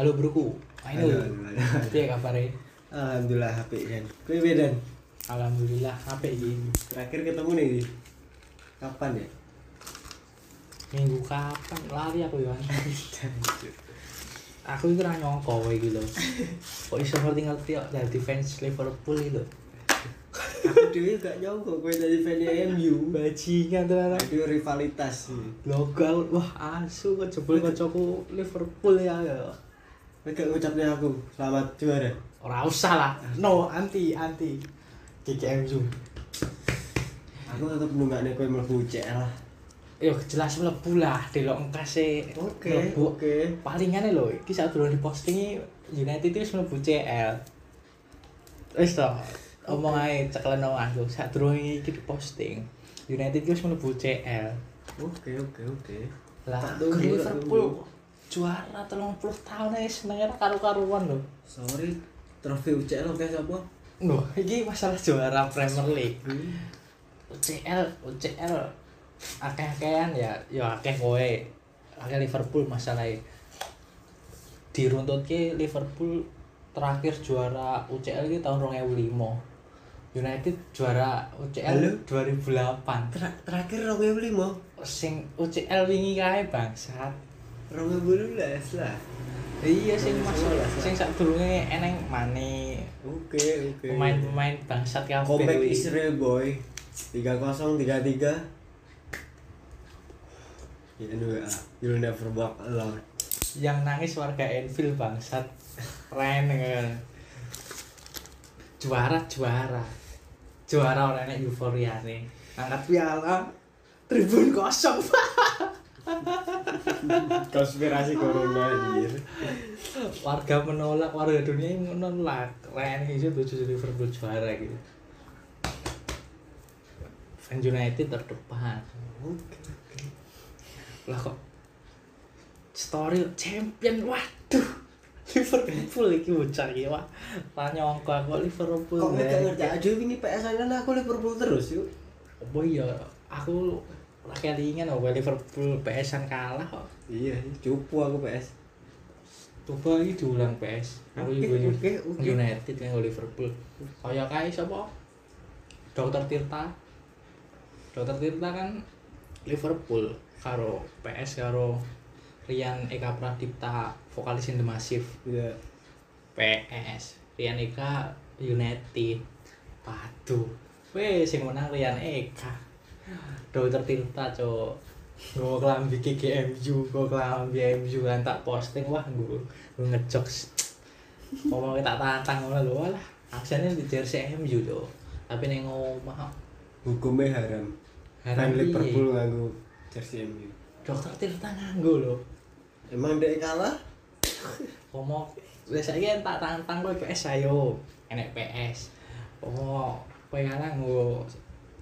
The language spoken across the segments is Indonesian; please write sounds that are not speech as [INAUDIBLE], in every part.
Halo broku. Ayo. Piye kabare? Alhamdulillah HP dan. Kowe piye dan? Alhamdulillah apik iki. Terakhir ketemu nih kapan ya? Minggu kapan lali aku ya. aku iki ora nyangka kowe iki lho. Kok iso ngerti-ngerti kok dadi fans Liverpool iki lho. Aku dhewe gak nyangka kowe jadi fan MU. Bajingan tenan. Itu rivalitas sih. Logal wah asu kok jebul kancaku Liverpool ya. Kowe gak ngucapnya aku selamat juara. Ora usah lah. No, anti anti. GGMU. Aku tetep nunggakne kowe mlebu CL lah. Yo jelas mlebu lah, delok engkase Oke, oke. Palingane lho, iki saat durung diposting United wis mlebu CL. Wis to, omong ae ceklen aku saat durung iki diposting. United wis mlebu CL. Oke, oke, oke. Lah, Tak tunggu, tak Liverpool juara 30 tahun ae senenge karo-karuan lho. Sorry, trofi UCL oke sapa? Loh, iki masalah juara Premier League. UCL, UCL akeh-akehan ya, ya akeh kowe. Akeh Liverpool masalahnya. Diruntutke Liverpool terakhir juara UCL iki tahun 2005. United juara UCL Halo? 2008. Ter terakhir 2005, Sing UCL wingi kae bangsat. 2012 lah. Iya sing masuk sing sadurunge eneng Mane. Oke, oke. pemain-pemain bangsat kabeh. Comeback kuwi. is real boy. 3-0, 3-3 Ya anyway, ah, you'll never walk alone. Yang nangis warga Enfield bangsat. Keren kan juara juara. Juara orang enak euforia nih. Angkat piala tribun kosong [LAUGHS] Konspirasi corona anjir warga menolak warga dunia menolak. Keren itu tujuh Liverpool juara gitu. Fans United terdepan. Lah kok story champion waduh. Liverpool iki bocah iki wah. Ra nyangka kok Liverpool Kok deh. ngerti? Aja ini PS kan aku Liverpool terus yuk. Apa iya? Aku ra kelingan kok Liverpool PS-an kalah kok. Iya, cupu aku PS coba iki diulang PS aku oke. United kan Liverpool. Kaya kae sapa Dokter Tirta. Dokter Tirta kan Liverpool. karo PS karo Rian Eka Pradipta vokalis in the Massive Iya PS Rian Eka United. Waduh Weh sing menang Rian Eka Dokter Tirta cok. Gue kelambi KGMU, gue kelambi MU kan tak posting. Wah gue gue ngejokes ngomong tak tantang ngono lho. Lah aksane di jersey MU cok. Tapi neng omah. Hukumnya haram. Haram? Liverpool nganggu jersey MU dokter Tirta nganggo lho. Emang dia kalah? ngomong wis saiki tak tantang kowe PS ayo. Enek PS oh kowe kalah nggo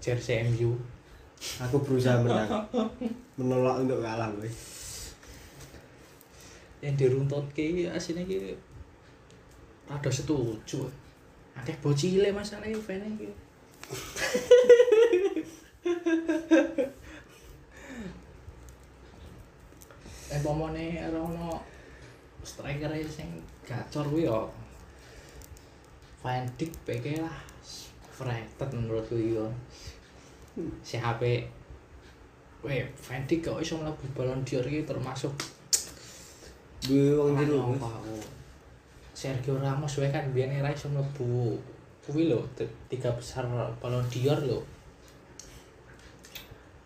jersey MU Aku berusaha menang. [LAUGHS] Menolak untuk kalah boy. Yang diruntut ki asine ki rada setuju. Akeh bocile masalah fan iki. Eh pomone ora ono striker sing gacor kuwi yo Van Dijk PK lah. Fred menurutku yo si HP Weh, Van Dijk kok iso mlebu Ballon d'Or iki termasuk Gue wong jero. Sergio Ramos wae kan biyen era iso mlebu kuwi lho t- tiga besar Ballon d'Or lho.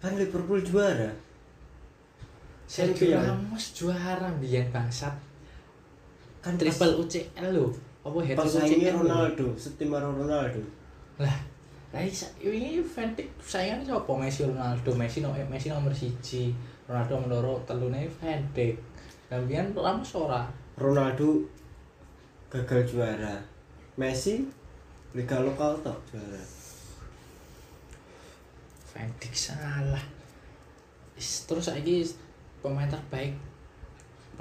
Kan Liverpool juara Sergio Champion. Ramos juara biyen bangsat. Kan Triple UCL lho. Apa hat UCL. Ronaldo Setim karo Ronaldo Lah, lah ini Van Dijk saingan sapa Messi Ronaldo, Messi no, Messi nomor siji, Ronaldo nomor loro, telune Van Dijk. Dan biyen Ramos ora. Ronaldo gagal juara Messi Liga lokal tok juara Van Dijk salah. Terus saiki pemain terbaik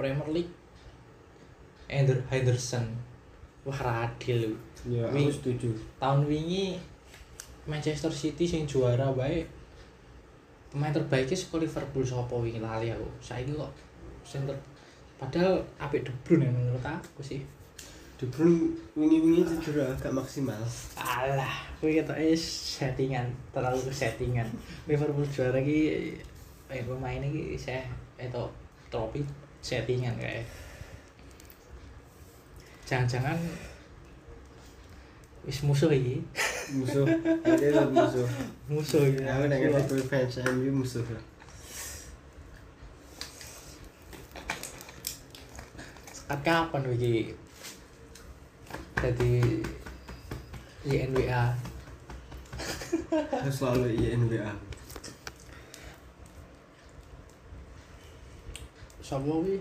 Premier League Ender Henderson. Wah radil. Ya Wi- aku setuju Tahun wingi Manchester City sing juara bae pemain terbaiknya saka Liverpool sapa wingi? Lali aku. Saiki kok sing ter padahal apik De Bruyne menurut aku sih. De Bruyne wingi-wingi cedera gak maksimal. Alah kuwi ketoke settingan terlalu settingan. Liverpool juara iki eh pemain iki saya itu trofi settingan kayak jangan-jangan wis musuh iki musuh. Ada tetap musuh. Musuh. Iki aku nek Liverpool fans MU musuh sekat kapan iki jadi INWA harus selalu INWA sapa kuwi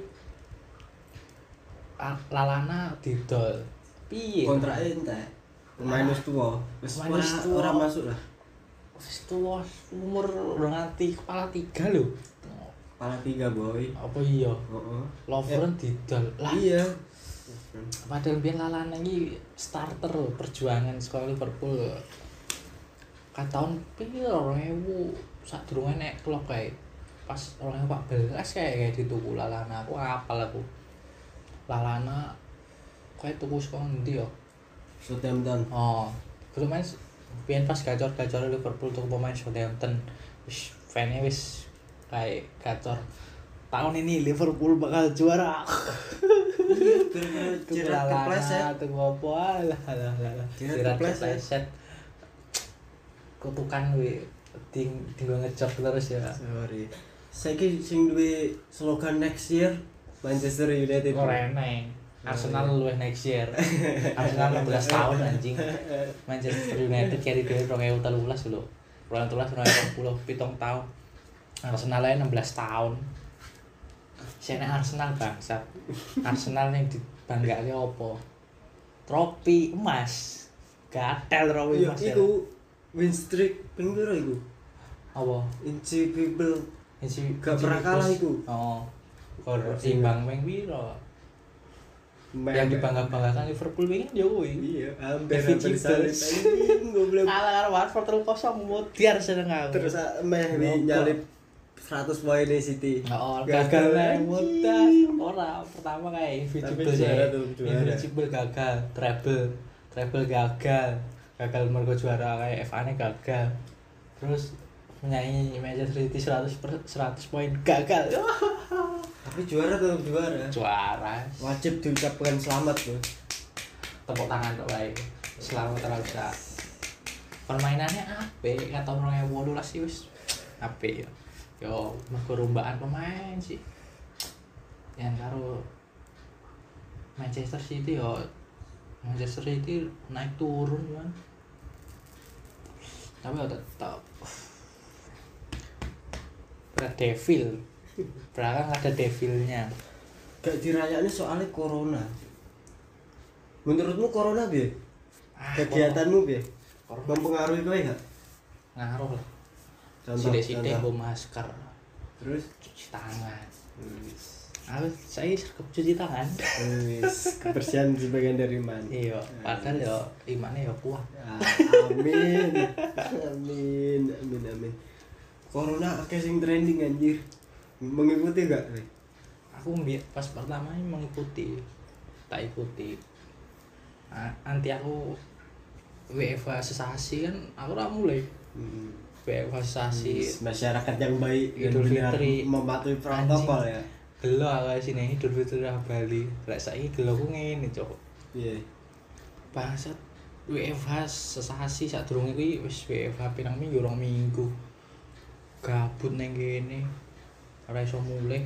Ah, Lalana didol. Piye? Kontraknya entek pemain wis tua. Wis ora- tua. ora masuk lah. Wis tuwa umur udah nganti kepala tiga lho. Kepala tiga boy. Apa iya? Oh, Lovren didol lah. Iya. Padahal biar Lalana ini starter lho, perjuangan sekolah Liverpool kan tahun piro? Orang ewu. Saat dulu nek klub kayak pas orang empat belas kayak kayak dituku Lalana aku apal aku. Lalana kayak tuku sekolah nanti yo Southampton. Oh dulu main biar pas gacor-gacor Liverpool tuh pemain Southampton. Wis fannya wis kayak gacor. Tahun ini Liverpool bakal juara. Gerrard kepleset tuh ngopo alah alah alah Gerrard kepleset. kepleset kutukan gue ting tinggal ngecok terus ya. Sorry. Saiki sing duwe slogan next year Manchester United. Korene Arsenal luwih next year. [LAUGHS] Arsenal 16 tahun anjing. Manchester United carry dhewe 2013 lho. 2013 2020 pitung tahun. Arsenal ae 16 tahun. Sene Arsenal bangsat. Arsenal yang dibanggake opo trofi emas. Gatel trofi iya emas ya. iku win streak ping piro iku? Apa? Invincible. Inci- Gak pernah Inci- kalah iku. oh. Kor imbang ping piro yang dibangga-banggakan Liverpool ini ya kuwi iya hampir hampir salib goblok. Kalah karo Watford terus kosong mutiar seneng aku. Terus ah, meh nyalip 100 poin di City. Oh, Gagal, nih, mudah. Ora, pertama kayak Invincible juara. Invincible gagal, treble, treble gagal, gagal mergo juara kayak FA nya gagal. Terus menyanyi Manchester City 100 per, 100 poin gagal. [LAUGHS] tapi juara tetap juara juara. wajib diucapkan selamat bro Tepuk tangan kok baik. Selamat terlalu Permainannya apik, kata orang yang wolu lah sih wis apik ya. Yo, mergo rombaan pemain sih. Yang karo Manchester City yo Manchester City naik turun kan. Tapi yo tetap Red Devil. Belakang ada devilnya. gak dirayaknya soalnya corona. Menurutmu corona bi Ah, kegiatanmu bi mempengaruhi kowe gak? Ngaruh lah. Sidik-sidik gue masker, terus? Cuci tangan. Aku saya sergap cuci tangan. kebersihan sebagian dari iman. Iya, padahal ya imannya ya kuat. Ah, amin. [LAUGHS] Amin amin amin corona akeh sing trending anjir mengikuti gak? Aku pas pertama ini mengikuti, tak ikuti. A- Anti aku WFA sesasi kan, aku ora mulai Hmm. WFA sesasi. masyarakat yang baik Idul Fitri. mematuhi protokol ya Gelo aku sini Idul Fitri ra Bali. Lek saiki gelo ku ngene, Cok. iya Bangsat WFH sesasi sadurunge kuwi wis WFH pirang minggu rong minggu. Gabut ning kene. Ora iso mulih,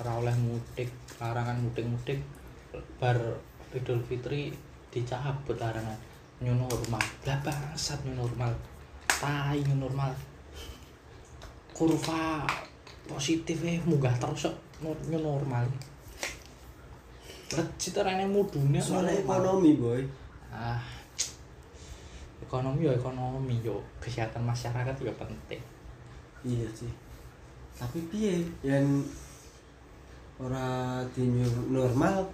ora oleh mudik, larangan mudik-mudik. Bar Idul Fitri dicabut larangan new normal. Lah bangsat new normal. Tai new normal. Kurva positif eh munggah terus new normal. Legit rene mudune soalnya normal. ekonomi boy ah ekonomi ya ekonomi yo kesehatan masyarakat juga penting iya sih. Tapi piye? Yang ora di normal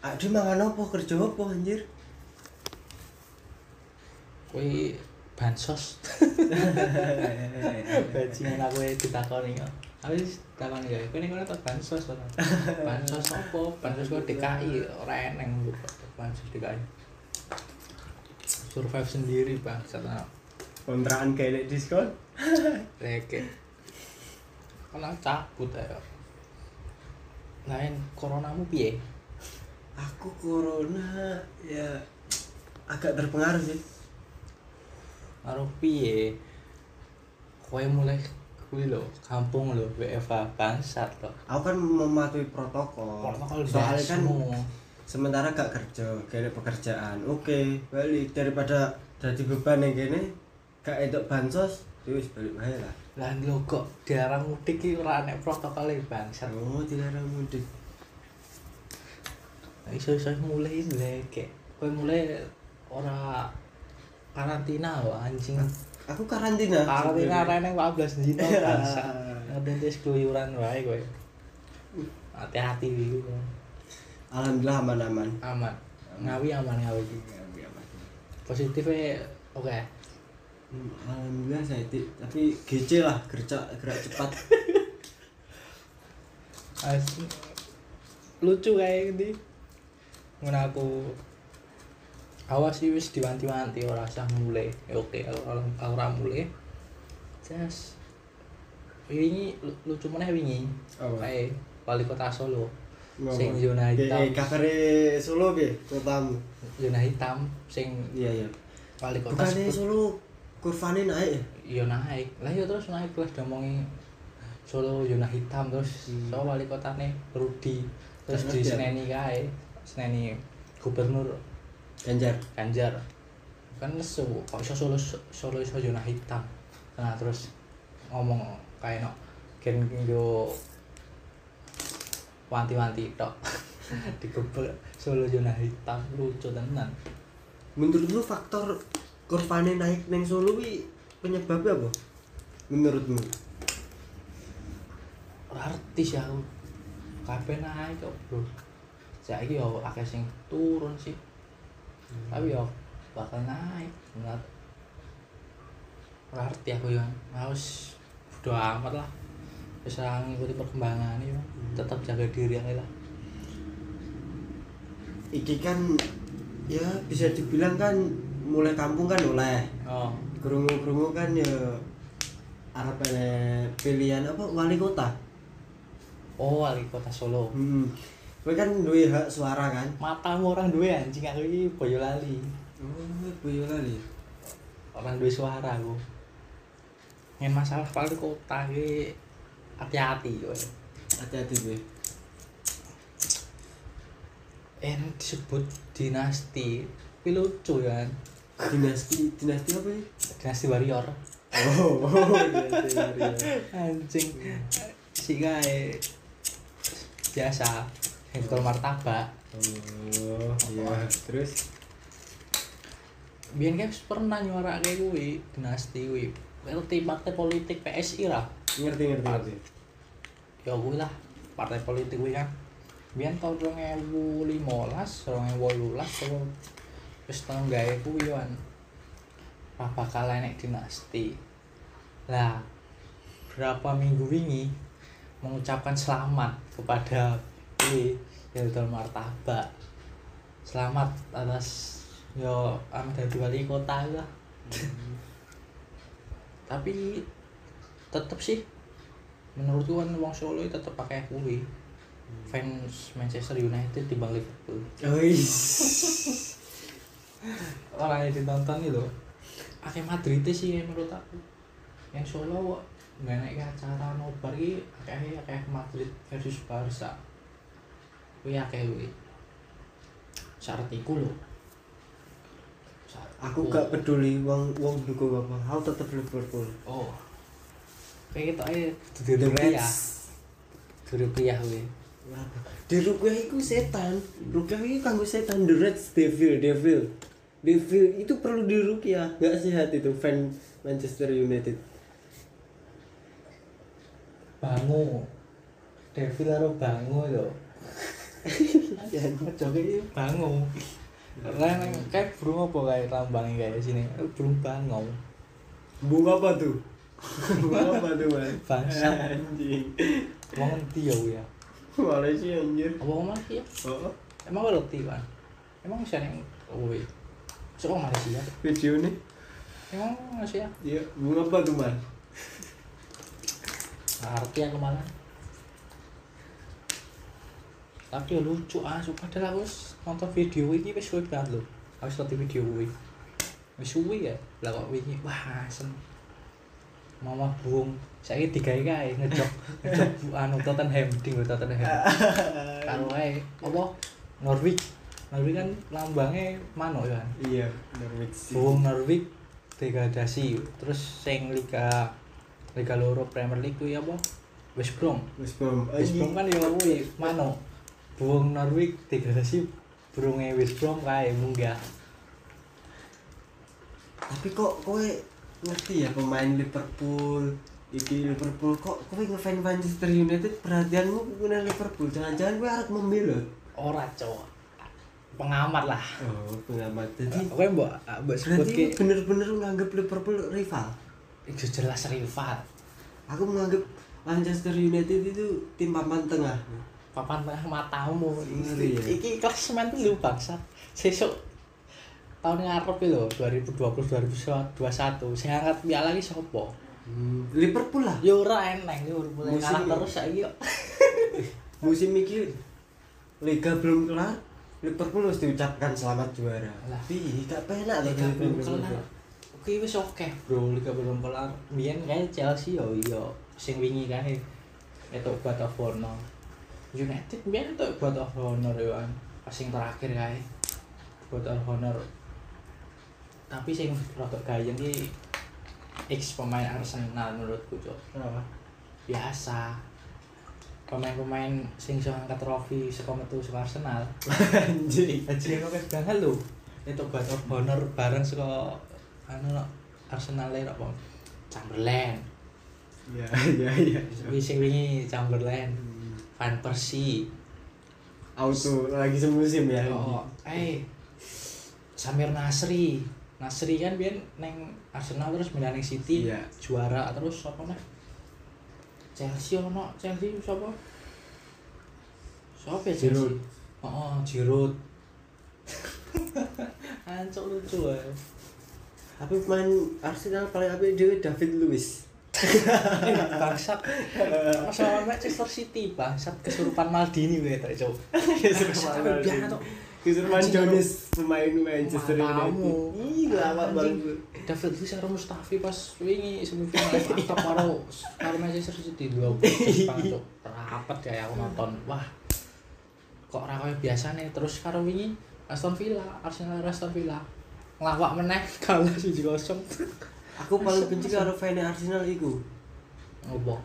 ade mangan apa kerja apa anjir? Kui bansos. [LAUGHS] Bajingan aku ya ditakoni yo aku wis takoni ya ning kono tak bansos ora bansos apa? Bansos kok DKI ora eneng. Bansos DKI survive sendiri bang setelah kontrakan kayak diskon. [LAUGHS] Reke. Kena cabut ya lain coronamu piye? Aku corona ya agak terpengaruh sih. Karo piye? Kowe mulai kuwi lho kampung lho WFA bangsat lho. Aku kan mematuhi protokol. Protokol soalnya kan sementara gak kerja kayak pekerjaan. Oke balik daripada jadi beban yang gini gak edok bansos terus balik wae lah. Lah lho kok dilarang mudik ki ora enek protokole bangsat. Oh dilarang mudik. Iso-iso mulai lek kowe mulai ora karantina lho anjing. Aku karantina. Karantina ora enek 14 dino [LAUGHS] bangsat. Ngedes keluyuran wae kowe. Hati-hati iki alhamdulillah aman-aman. Aman. Ngawi aman ngawi positifnya oke. Hmm, alhamdulillah saya tapi GC lah gerak gerak cepat. [LAUGHS] As- lucu kayak gitu ngono aku awas sih wis diwanti-wanti ora usah mulai. Ya oke aku ora mulai. Jas. Wingi lu- lucu meneh wingi. Oh. kayak wali kota Solo. Sing zona hitam. kafere Solo ge kotamu. Zona hitam sing iya iya. wali kota sebut- Solo kurvane naik ya? Iya naik. Lah iya terus naik kelas domongi Solo zona hitam terus Hmm. so wali kotane Rudi. Terus di seneni kae seneni gubernur. Ganjar. Ganjar. Kan nesu kok iso Solo Solo iso zona hitam? Nah terus ngomong kayak no gen yo wanti-wanti tok. [LAUGHS] Digebel Solo zona hitam lucu tenan. Menurutmu faktor kurvane naik neng Solo wi penyebabnya apa? Menurutmu? Artis ya aku. Kabeh naik kok bro. Saiki yo akeh sing turun sih. Tapi yo bakal naik benar ora arti aku yo harus bodo amat lah. Bisa ngikuti perkembangan yo tetap jaga diri aja lah. Iki kan ya bisa dibilang kan mulai kampung kan oleh oh. Kerungu-kerungu kan ya arep pilihan apa? Wali kota. Oh wali kota Solo. Hmm. Kowe kan duwe hak suara kan? Matamu orang duwe anjing aku iki boyolali. Oh boyolali. Orang duwe suara aku. Yang masalah wali kota iki hati-hati yo hati-hati gue eh disebut dinasti. Tapi lucu kan dinasti dinasti apa sih dinasti warrior. Oh, oh [LAUGHS] dinasti warrior. Anjing. Si gae biasa hentol oh. martabak. Oh iya. Terus? Bian kayak pernah nyuara kayak gue dinasti gue ngerti partai politik PSI lah ngerti ngerti ngerti. Ya gue lah partai politik gue kan. Biar tahun 2015, 2018, 2018, terus tolong gaya kan apa bakal naik dinasti. Lah, berapa minggu ini mengucapkan selamat kepada Ki Hilton Martabak. Selamat atas yo am dadi wali kota lah. Hmm. Tapi tetep sih menurut kan wong Solo tetep pakai kuwi. Hmm. Fans Manchester United di Liverpool. Oh, [LAUGHS] orang yang ditonton itu. Akeh Madrid sih menurut aku. Yang Solo nggak naik acara nobar ki akeh akeh Madrid versus Barca. Kuwi akeh kuwi. Syarat iku lho. Syarat Aku gak peduli wong wong dukung apa. Aku tetep Liverpool. oh. Kayak gitu aja duduk ya. Duduk pria kuwi. Di Rukyah iku setan. Rukyah iku kanggo setan the red devil devil. Devil itu perlu di Rukyah. Gak sehat itu fan Manchester United. bangu Devil karo bangu lho. Aja iki bangu. Nang kayak burung apa kayak lambangnya kayak sini? Burung bangau. bunga apa tuh bunga apa tuh man Bangsa. anjing Wong ngerti ya ya. Malaysia anjir Apa ngomong lagi ya? oh Emang gue ngerti kan? Emang bisa yang kowe. Sok Malaysia. video nih Emang Malaysia. iya bunga apa tuh man Ngerti aku malah. Tapi ya lucu ah, suka padahal aku nonton video ini wis suwe banget lho. Aku nonton video ini. Wis suwe ya. Lah kok wingi wah asem. Mama buung saya digawe kae ngejok ngejok bu- [LAUGHS] anu Tottenham lho Tottenham. [LAUGHS] Karo ae apa Norwich. Norwich kan lambangnya manuk ya kan. iya Norwich Buung Norwich degradasi terus sing liga liga loro Premier League kuwi apa? West Brom. West Brom West Brom kan ya kuwi manuk. Buung Norwich degradasi burunge West Brom kae munggah. tapi kok kowe ngerti ya pemain Liverpool iki Liverpool kok kowe ngefans Manchester United perhatianmu kena Liverpool jangan-jangan kowe arep membelot Ora cowok. Pengamat lah. oh pengamat jadi Oke mbok mbok sebut berarti ki bener-bener menganggap Liverpool rival itu jelas rival. aku menganggap Manchester United itu tim papan tengah Papan tengah matamu. Ngeri ya. Iki klasemen tuh lu bangsat. Sesuk tahun ngarep iki lho 2020 2021 sing angkat piala iki sapa? hmm, Liverpool lah Ya ora eneng yo Musim kalah terus saiki kok. [LAUGHS] musim ini Liga belum kelar Liverpool harus diucapkan selamat juara Lah. tapi gak penak belum Liverpool. kelar. Oke wis oke, Bro. Liga belum kelar. Biyen kae Chelsea yo iya sing wingi kae itu God of Honor. United biyen itu God of Honor yo kan. Pas sing terakhir kae. God of Honor. Tapi sing rada gayeng ki X pemain Arsenal menurutku, Cok. Kenapa? Biasa. Pemain-pemain sing iso angkat trofi saka metu saka Arsenal. anjing Haji yang oke banget lho. Itu of Honor bareng saka anu no, Arsenal e apa? Chamberlain. ya ya ya Wis sing wingi Chamberlain, Van Persie. auto lagi semusim ya Oh, eh Samir Nasri. Nasri kan biyen neng Arsenal terus pindah neng City, Iya. juara terus apa nih? Chelsea ono, Chelsea sapa? Sapa ya? Giroud. Oh, Giroud. [LAUGHS] Ancok lucu ya. tapi pemain Arsenal paling apik dhewe David Luiz. [LAUGHS] Bangsat. Sama Manchester City bangsat. Kesurupan Maldini gue tak cok. [LAUGHS] Kesurupan Maldini. Kesurupan Jones pemain Manchester United. Ih lama banget David Luiz karo Mustafi pas wingi semifinal atau karo Manchester City. Dua rapat ya aku nonton. Wah kok ora kaya biasane? Terus karo wingi Aston Villa Arsenal Aston Villa. Ngelawak meneh [LAUGHS] kalah 1-0 aku paling benci karo fan Arsenal iku. Ngopo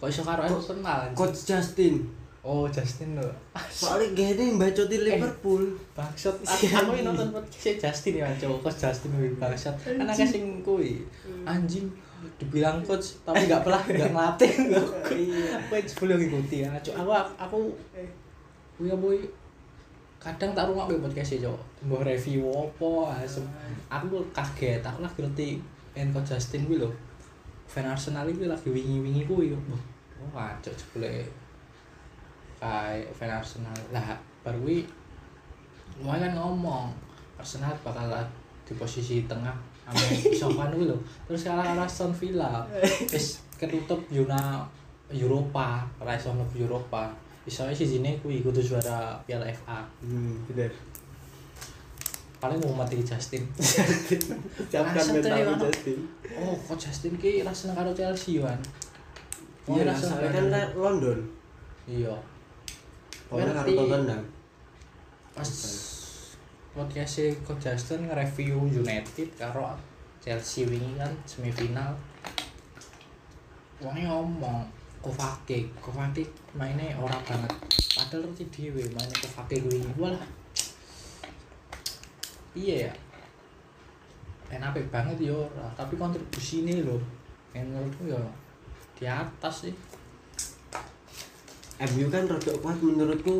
kok iso karo Arsenal coach Justin. Oh Justin lho. Soalnya gede mbacoti Liverpool. Bangsat, [LAUGHS] aku ini nonton podcast Justin ya, cowok coach Justin wih bangsat. Anaknya sing kuwi. Anjing dibilang coach tapi nggak pernah nggak ngelatih. [LAUGHS] Iya. Aku sebelum ngikuti ya, cok. Aku aku kuya boy. Kadang tak rumah podcast ya cok. Mbah review apa asem aku kaget. Aku lagi ngerti en coach Justin kuwi lho. Fan Arsenal iki lagi wingi-wingi kuwi oh cok sebelum kayak fan Arsenal. Lah baru Wah kan ngomong. Arsenal bakal di posisi tengah sama [LAUGHS] Sopan dulu terus kalah kalah Aston Villa. [LAUGHS] Terus ketutup Yuna Eropa. Ora iso mlebu Iso sih sini kuwi kudu juara Piala FA hmm bener. Paling mau mati Justin. [LAUGHS] Siapkan mental Justin. Oh kok Justin ki rasanya karo Chelsea kan iya lah soalnya kan London. Iya. Pokoknya karo. Tottenham. Pas podcast si Coach Justin nge-review United karo Chelsea wingi kan semifinal. Wongnya ngomong Kovacic. Kovacic mainnya ora banget. Padahal ngerti dhewe mainnya Kovacic wingi walah. Iya ya. Enak banget ya ora. Tapi kontribusi ini loh yang menurutku ya di atas sih. MU kan rada kuat menurutku.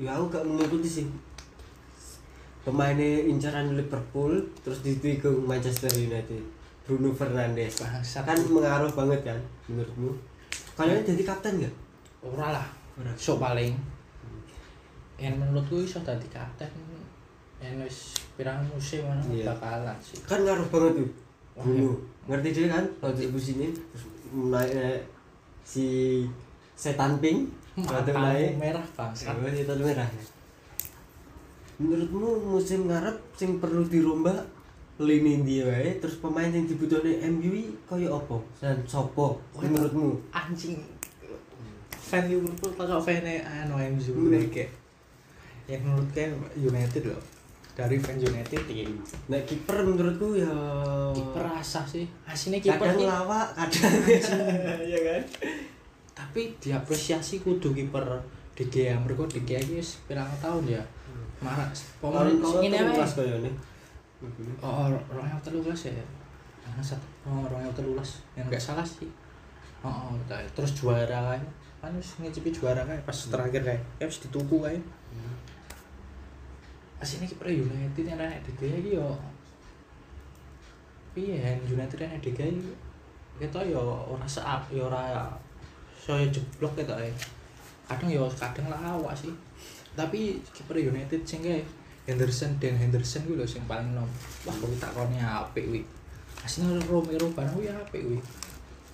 Ya aku gak mengikuti sih. Pemainnya incaran Liverpool terus ditikung Manchester United. Bruno Fernandes. Kan mengaruh banget kan menurutmu kalian jadi kapten nggak? Ora lah. So paling. Yang menurutku iso dadi kapten yang wis pirang musim mana Iya. bakalan sih. Kan ngaruh banget tuh. Wah, Bruno ngerti dia kan? Kalau musim ini. Terus naik, naik si setan pink waktu Matamu naik. merah Oh, setan merah menurutmu musim ngarep sing perlu dirombak lini dia wae terus pemain yang dibutuhkan MU kaya apa? Dan sopo menurutmu? Anjing. Fan Liverpool tak fan anu MU Hmm. mereka yang menurut kan United loh dari fan United ya Nah kiper menurutku ya kiper rasa sih. Aslinya kiper kadang lawak kadang [LAUGHS] ya kan? Tapi diapresiasi kudu kiper De Gea mereka De Gea iki wis pirang tahun ya. Marah pemain kalau sing ini wae ini oh orang yang telulas ya? Bangsat oh orang yang telulas. Yang nggak salah sih. Oh, oh terus juara kan kan wis ngicipi juara kan pas terakhir kayak ya wis dituku kan aslinya kiper United yang Gea iki yo. Piye yang United yang De Gea iki? Kita yo ora seap yo ora saya jeblok kita ya kadang yo kadang lawak sih. Tapi kiper United sing kayak Henderson dan Henderson gue loh sing paling nom. Wah kok tak kone apik wi aslinya Romero barang wi apik wi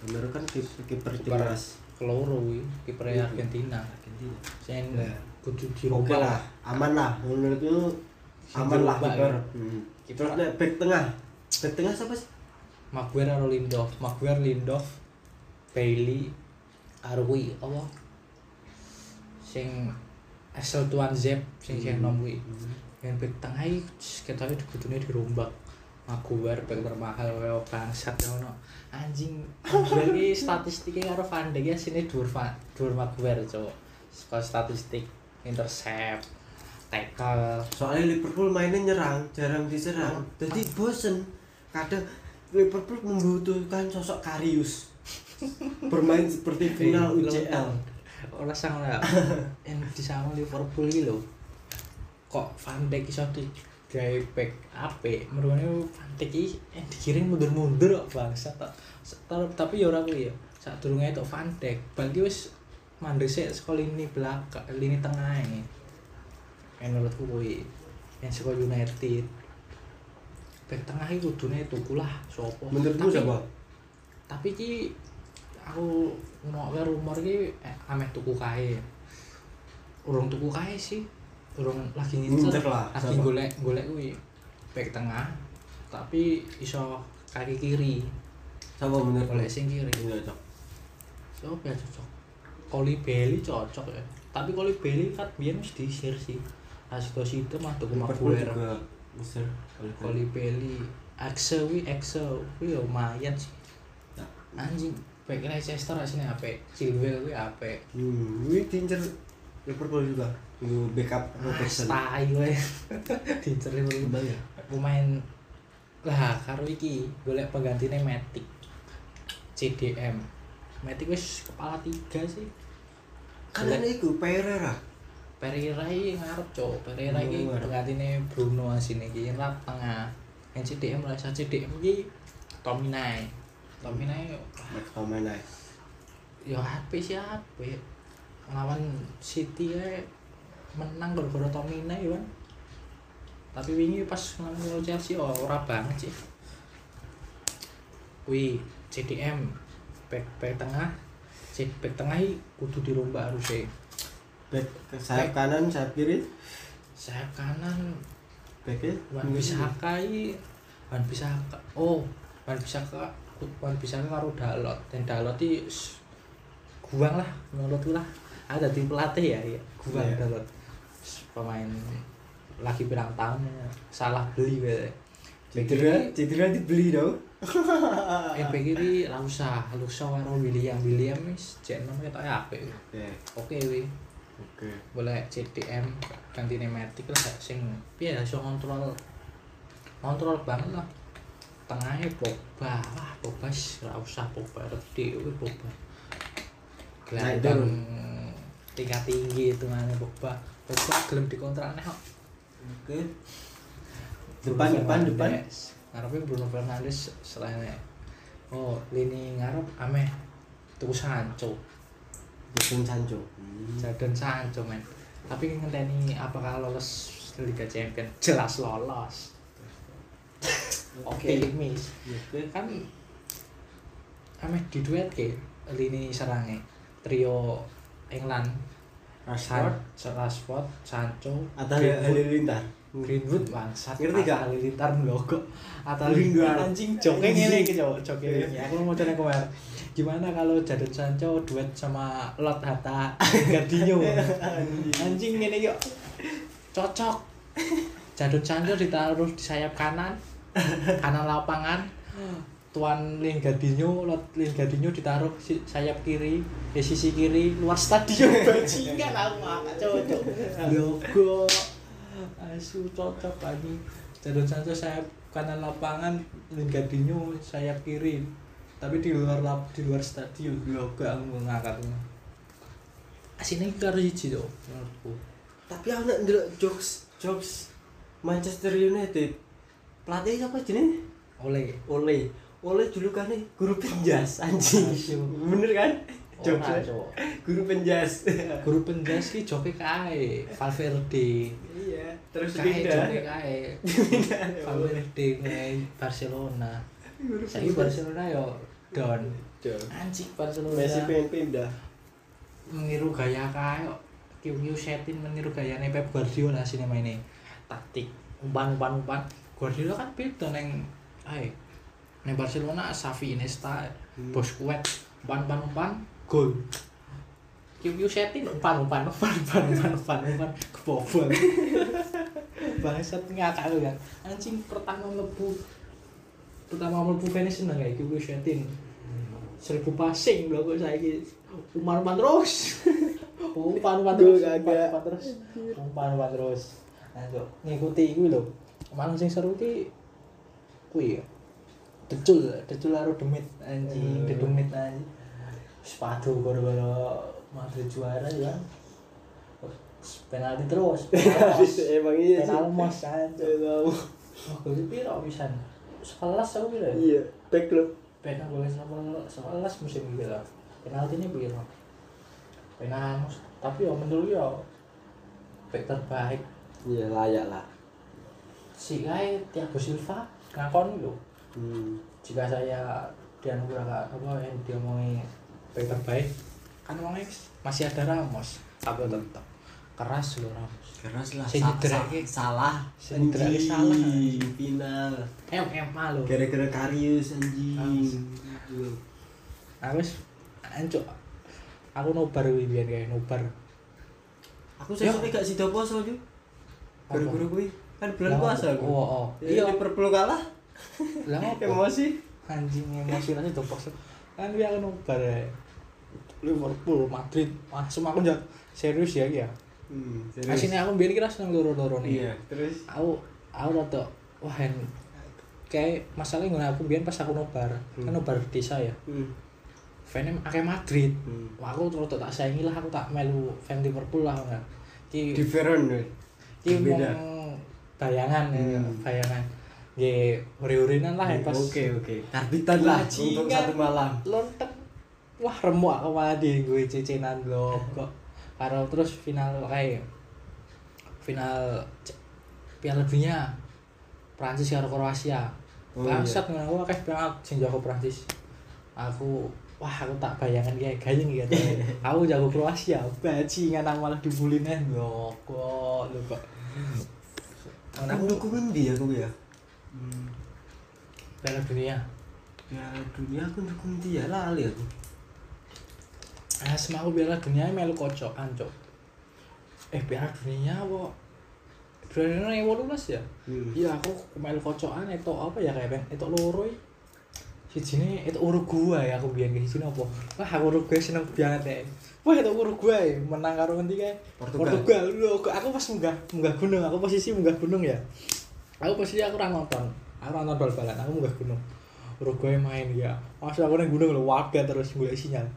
bener kan kiper timnas keloro wi kiper Iya. Argentina. Argentina. Sing Ya. kudu oke dirubah lah aman lah. Menurutku aman lah kiper. ya. Hmm. Terus back tengah. Back tengah siapa sih? Maguire karo Lindelof. Maguire Lindelof Bailey Arwi apa? Sing asal tuan Zep sing sing nom kuwi yang back tengah iki ketoknya dibutune dirombak Maguire back termahal kaya bangsat ngono. Anjing Maguire iki statistiknya karo Van Dijk ya sini Van dhuwur Maguire cowok Saka statistik intercept tackle soalnya Liverpool mainnya nyerang jarang diserang. Jadi bosen. Kadang Liverpool membutuhkan sosok Karius. Bermain seperti final UCL Ora sang lah. [LAUGHS] Yang di Liverpool iki lho. Kok Van Dijk iso di gawe back apik. Merone Van Dijk iki yang dikirim mundur-mundur kok bangsa tok. Tar- Tapi ya ora kuwi ya. Sadurunge itu Van Dijk, bal ki wis mandek sik saka lini belakang, lini tengah ini. Yang menurutku kuwi yang saka United. Back tengah iki kudune tuku lah sapa. menurutmu Tapi- siapa tapi ki aku ngono rumor ki eh, ameh tuku kae urung tuku kae sih urung lagi Ngincer lah, lagi golek golek kuwi. Back tengah tapi iso kaki kiri. Siapa menurutmu golek sing kiri. Ini cocok. So ya cocok? Koli Belly cocok ya. Tapi Koli Belly kan biyen wis diisir sih. Asito situ mah Maguire. juga besar Koli Belly Axel wi Axel kuwi ya lumayan sih. Ya. anjing back Leicester asine apik Chilwell kuwi apik. Hmm ini diincer Liverpool juga Lu backup Ah, Robertson. tai wae [LAUGHS] diincer Liverpool. Ya? Pemain lah karo iki golek penggantine Matic. CDM Matic wis kepala tiga sih. Kan ada itu Pereira. Pereira iki ngarep cok Pereira iki penggantine Bruno asine iki rap tengah. Yang CDM lah CDM iki Tominay. Tominay McTominay ya HP sih HP lawan City ya menang gara-gara Tominay kan tapi wingi pas ngelawan Chelsea oh, ora banget sih. Wih CDM back back tengah. C back tengah iki kudu dirombak harusnya. Back ke sayap kanan sayap kiri? Sayap kanan. Backnya Wan Bisaka iki Wan Bisaka oh Wan Bisaka Wan Bisaka karo Dalot. Dan Dalot s- guang lah menurutku lah ada tim pelatih ya ya Iya. Dalot S- pemain lagi pirang tahun. Ya. salah beli be. Cedera cedera dibeli dong [LAUGHS] eh usah lah usah karo William. William wis cek nom ketok apik. Oke oke wi oke. Boleh CDM ganti nematik lah sing piye ya iso kontrol kontrol banget lah. Tengahnya Pogba. Wah Pogba ora usah Pogba kuwi Pogba. Gelandang turun. Tingkat tinggi itu mana Pogba Pogba gelem dikontrak nih kok. Oke. Depan, depan, depan. Ngarepnya Bruno Fernandes selain oh lini ngarep ameh. Tuku Sancho. Jadon Sancho. Hmm. Jadon Sancho men. Tapi ngenteni apakah lolos Liga Champions jelas lolos. Oke. kan ameh di duet ke lini serangnya trio England Rashford San, Rashford, Sancho, atau Greenwood, Halilintar. Greenwood bangsat. Ngerti gak? Halilintar logo. Atau Lingard. anjing joke ngene iki cowok, joke ini. Aku mau coba kemarin. Gimana kalau Jadon Sancho duet sama Lot Hatta Gardinho? [LAUGHS] anjing ngene yuk. Cocok. Jadon Sancho ditaruh di sayap kanan, kanan lapangan. Tuan Lingardinho, Lot Lingardinho ditaruh si sayap kiri, di sisi kiri luar stadion [LAUGHS] bajingan aku gak cocok. Logo asu cocok lagi. Jadon Sancho sayap kanan lapangan, Lingardinho sayap kiri. Tapi di luar lap, di luar stadion logo aku ngangkatnya. Asine karo siji to menurutku. Tapi aku nak ndelok jokes jokes Manchester United. Pelatih siapa jenenge? Oleh Ole. Ole dulu kan nih guru penjas anjing. Bener kan? Ora, Jokesnya. Cok. Guru penjas. Guru penjas ki joke kae Valverde. Iya, terus Kae joke kae. Valverde kae Barcelona. Penjas. Barcelona yo don. Anjing Barcelona. Messi pengen pindah. meniru gaya kae kok. Kiu Setin meniru gayane Pep Guardiola sini maine. Taktik umpan umpan umpan. Guardiola kan beda neng ae. Neng Barcelona Xavi Iniesta, Hmm. Busquets, umpan umpan umpan gol. Kiu Setin umpan umpan umpan umpan umpan umpan umpan kebobol. [LAUGHS] Bangsat ngakak lu kan. Anjing pertama mlebu pertama mlebu finish seneng kayak Kiu Setin. Seribu passing lho kok saiki umpan-umpan terus. [LAUGHS] umpan-umpan Gol terus, kagak. umpan-umpan terus. Umpan-umpan terus. Nah, ngikuti iku lho. Malah sing seru ki kuwi ya. Decul, decul karo demit anjing, Hmm. dedemit anjing. Sepatu gara-gara Madrid juara ya. Penalti terus. [LAUGHS] Emang iya sih. Penalti mos anjing. Tahu. Oh, gol piro pisan? 11 aku piro ya? Iya, back lo. Pena boleh sama sebelas musim lah. Penalti ini biar penalti. Tapi ya menurut ya back terbaik Iya, layak lah. si Kai Thiago Silva ngakon lho. Hmm. Jika saya dianugerahkan apa yang dia mau back terbaik kan emangnya masih ada Ramos. Tapi tetap keras loh Ramos. Keras lah. Sa- sa- salah. Anjing. salah. Final. Em em malu. Gara-gara Karius anjing. Anjing. Gitu. Aku wis ancuk. Aku nobar kuwi biyen kayak nobar. Aku sesuk gak sida poso yo. Gara-gara kuwi kan bulan puasa aku. Oh, oh. Iya, Liverpool kalah. Lah [LAUGHS] apa? Emosi. anjing emosi tuh pos kan dia kan nobar ya Liverpool Madrid langsung aku jak serius ya ya Hmm, nah sini aku biar kira seneng loro-loro nih Iya, terus aku aku rada wah hen kayak masalahnya nggak aku biar pas aku nobar kan Hmm. nobar desa ya hmm. fansnya akeh Madrid Hmm. wah aku terus tak saingi lah aku tak melu fan Liverpool lah kan ki Different ki beda. bayangan ya Hmm. bayangan Ye, uri-urinan lah ya pas Oke, oke. Karbitan lah untuk Bajingan. satu malam. lontek wah remuk aku malah di gue cecenan blok kok karo terus final kayak final Piala Dunia Prancis karo Kroasia Oh, bangsat ngono aku akeh banget sing jago Prancis aku wah aku tak bayangan kayak gayeng gitu [LAUGHS] aku jago Kroasia bajingan aku malah dibully nih lho kok lho kok Aku aku dukung dia aku ya. Piala Dunia Piala dunia aku dukung dia lali aku. Ah, semaku Piala Dunia melu kocokan, Cok. Eh, Piala Dunia apa? Piala Dunia yang 18 ya? Hmm. Iya, aku melu kocokan itu apa ya kayak itu loro iki. Sijine itu Uruguay aku biyen ke sini apa? Wah, aku Uruguay seneng banget ya. Wah, itu Uruguay menang karo ngendi kae? Portugal. Portugal. Kok aku pas munggah munggah gunung, aku posisi munggah gunung ya. Aku posisi aku ora nonton. Aku ora nonton bal-balan, aku munggah gunung. Uruguay main ya. Masuk aku nang gunung lho, warga terus golek sinyal.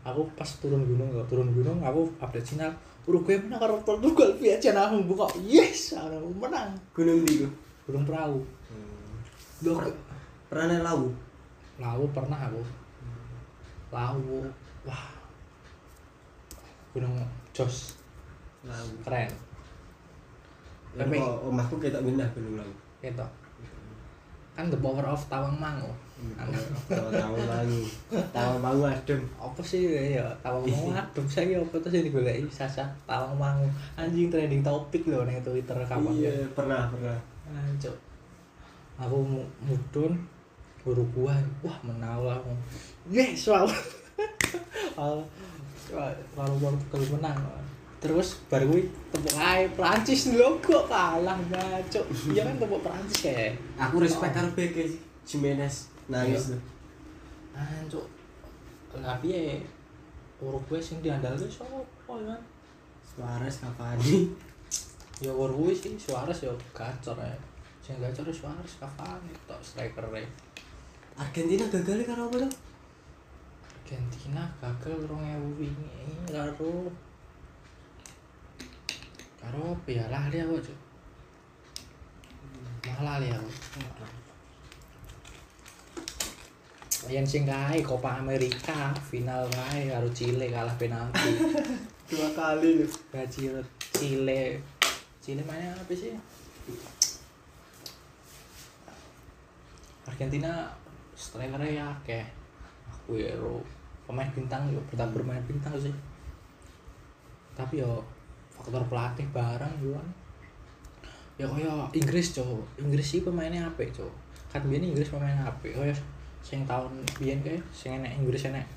Aku pas turun gunung lho, turun gunung aku update sinyal. Uruguay menang karo Portugal, piye jan aku buka. Yes, aku menang. Gunung di gunung perahu Hmm. Loh, Per- pernah naik lau lawu pernah aku lawu wah gunung jos lau keren Tapi- omahku kita pindah lau gitu kan the power of tawang mangu tahu tahu mangu tahu mangu adem apa sih ya tawang mangu adem saya apa tuh sih digoleki sasa tawang mangu anjing trending topik loh nih twitter kapan iya ya pernah pernah Anjuk. aku mu- mudun guru gua wah menang lah aku. yes wow lalu Portugal menang terus baru gue tepuk aja Prancis lho kok kalah ngacuk iya kan tepuk Prancis kayak aku respect karo BK Jimenez. Nangis tuh Anjuk. Tapi ya Uruguay sing diandalke sapa ya? Suarez Cavani. [LAUGHS] Ya Uruguay sih Suarez ya gacor ya. Sing gacor ya Suarez Cavani tok striker e. Argentina gagal karo apa tuh Argentina gagal 2000 wingi karo karo apa ya lali aku cuk. Malah lali aku. Yang sing kae Copa America final kae karo Chile kalah penalti. [LAUGHS] dua kali loh gaji Chile Chile mainnya apa sih Argentina strikernya ya kayak Aguero pemain bintang yo bertambah bermain bintang sih tapi yo faktor pelatih barang yo kan ya kaya Inggris cowok Inggris sih pemainnya apa cowok kan biar Inggris pemainnya apa kaya sing tahun biyen kayak sing enek Inggris enek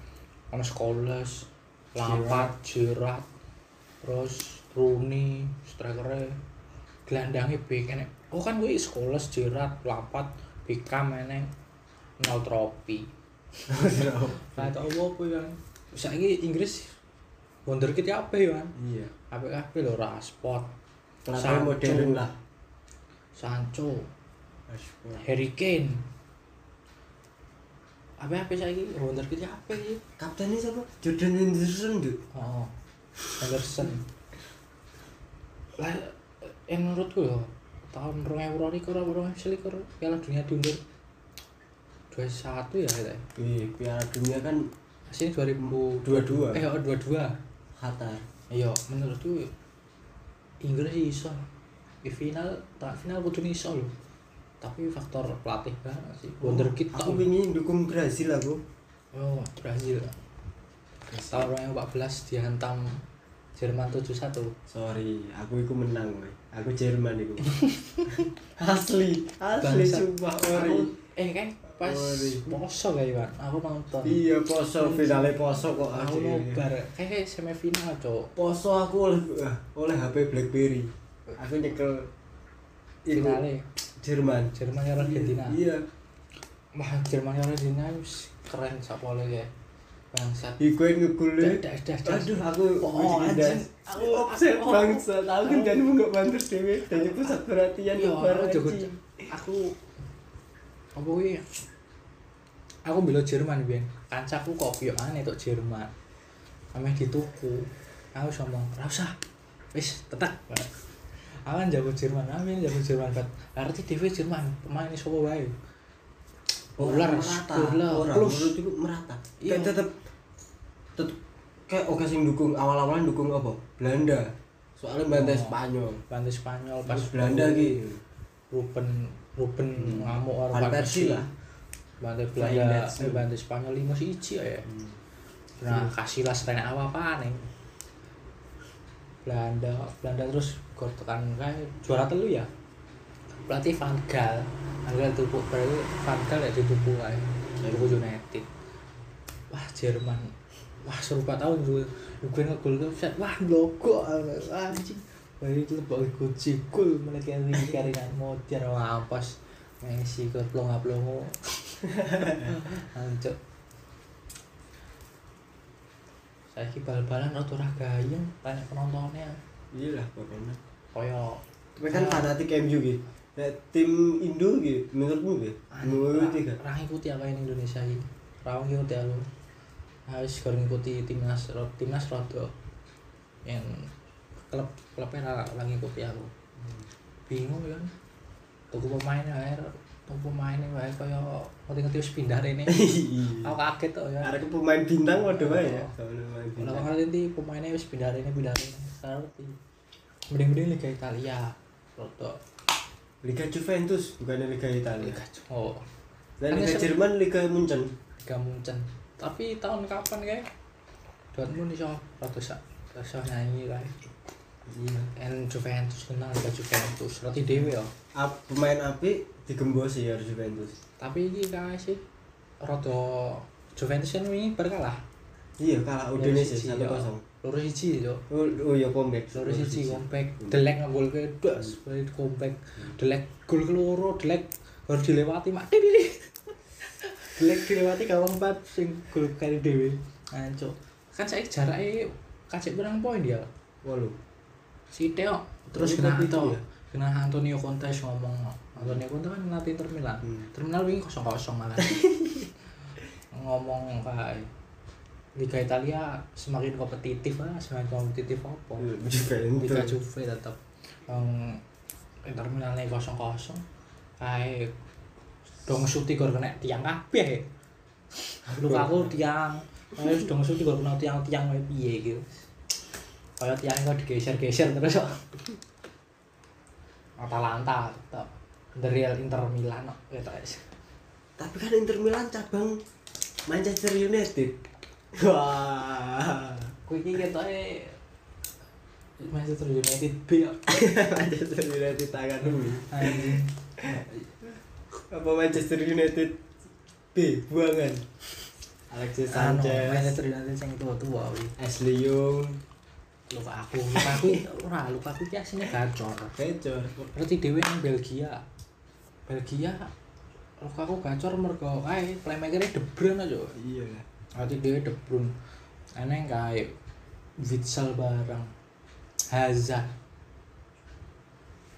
ono Scholes Lampard Gerrard. Terus Rooney strikernya gelandangnya big enek. Oh kan gue Scholes Gerrard Lampard Beckham enek nol trofi Nah, tau apa ya? Saiki Inggris wonderkid ya apa ya kan? iya Apik-apik lho Rashford, pelatih Sancho. modern lah Sancho, Harry Kane. Apa-apa saiki wonderkid ya apa sih? kaptennya siapa Jordan Henderson tuh Oh. Anderson. Lah yang menurutku ya tahun 2022 atau 2021 Piala Dunia diundur 21 ya katanya. Wih, Piala Dunia kan Sini 2000 dua-dua eh oh, 22. Qatar Iya, menurutku Inggris iso. Di final, tak final kudu iso lho. Tapi faktor pelatih banget sih. Wonderkid aku tok. ingin dukung Brazil aku Oh, Brazil. Tahun 2014 dihantam Jerman 7-1. sorry aku iku menang woy. aku Jerman iku [LAUGHS] asli asli sumpah Aku, ori eh kan pas poso kayak Iwan. Aku nonton. iya poso finale poso kok Aku nobar. Kayak semifinal, Cok. poso aku oleh ah, oleh HP BlackBerry aku nyekel Finale Jerman Jerman karo Argentina. iya Wah, Jerman karo Argentina keren sapole kayak. Bangsat. iku yang ngegul Dah, dah, dah, dah. aduh aku Oh, anjing. aku offset aku- bangsa tahu kan dan nggak bantu dewe dan pusat perhatian Iya, aku aku apa kuwi? Aku bela Jerman biyen. Kancaku yo aneh tok Jerman. Ameh dituku. Aku sama ora usah. Wis tetek aku kan jago Jerman amin jago Jerman banget. Arti TV Jerman pemain sapa wae? Ular merata. ular plus. menurutku merata. Iya. tetep tetep kayak oke sing dukung awal-awalan dukung apa? Belanda. Soalnya bantai Oh. Spanyol. Bantu Spanyol pas pas Belanda gitu Ruben Ruben ngamuk karo Van Persie lah. Flying Belanda eh, Spanyol lima siji ya. Nah, kasih lah selain apa apa nih. Belanda, Belanda terus gol tekan kayak juara telu ya. Pelatih Van Gaal, Van Gaal tuh berarti Van Gaal ya dituku kayak dituku United. Wah Jerman, wah serupa tahun gue, gue ngegol tuh set, wah logo anjing. Wah itu gol mereka yang keringan mau tiara ampas. Messi ke pelongo. Hancur. [LAUGHS] saya bal-balan atau ora gayeng tanya penontonnya. Iya lah pokoknya. Koyo. Tapi kan fanatik MU gitu. Nah, tim Indo gitu menurutmu gitu? Menurut tiga ra ngikuti apa ini Indonesia ini? Ra ngikuti aku harus kalau ngikuti timnas timnas rodo yang klub klubnya ra ngikuti aku. Bingung kan. Tuku pemain wae tuku pemain wae kaya ngerti-ngerti wis pindah rene. [LAUGHS] Iya. aku kaget tuh ya. Arek pemain bintang waduh wae ya. Kalau pemain kalau ngerti pemainnya wis pindah rene pindah rene. Sekarang ngerti. Mending-mending Liga Italia. Rodok Liga Juventus bukannya Liga Italia. Liga oh. Dan Kan Liga Jerman Liga Munchen. Liga Munchen. Tapi tahun kapan kayak? Dortmund iso rada sak iso nyanyi kae Iya. en Juventus kenal Liga Juventus. Roti dhewe ya? Ap, pemain api digembos ya Juventus. tapi iki kae sih. Rada Juventus kan wingi berkalah Iya kalah Loro Udinese 1-0. ya. loro siji yo Oh, oh ya comeback. loro siji comeback. Delek ngegol ke das balik comeback. Delek gol keloro delek harus dilewati mak. Dili [LAUGHS] delek dilewati gawang empat sing gol kali dhewe ancuk. Kan saya jarake kasih berang poin dia Walu. Si Teo terus kena itu Anto ya? kena Antonio Conte ngomong Antonio Conte kan ngelatih Inter Milan. Hmm. Inter Milan wingi kosong kosong malah. [LAUGHS] Ngomong kayak Liga Italia semakin kompetitif lah semakin kompetitif apa? Liga Juventus. Juve tetap yang Inter Milan nih kosong kosong kayak dong suti gor kena tiang kabeh. Lukaku tiang. Terus dong suti gor kena tiang-tiang wae piye gitu kayak tiang kok digeser-geser terus kok Atalanta tetap The Real Inter Milan kok gitu guys Tapi kan Inter Milan cabang Manchester United. Wah. Kuwi iki ketoke Manchester United B. [LAUGHS] Manchester United tangan dulu. Apa Manchester United B buangan. Alexis Anu, Sanchez, Manchester United sing tua-tua kuwi. Ashley Young, Luka aku, luka aku ora, luka aku ki asline gacor. Kecor. Berarti dhewe nang Belgia. Belgia luka aku gacor mergo kae playmaker De Bruyne aja. Iya. Berarti dhewe De Bruyne. Aneh kae Witsel bareng. Hazard.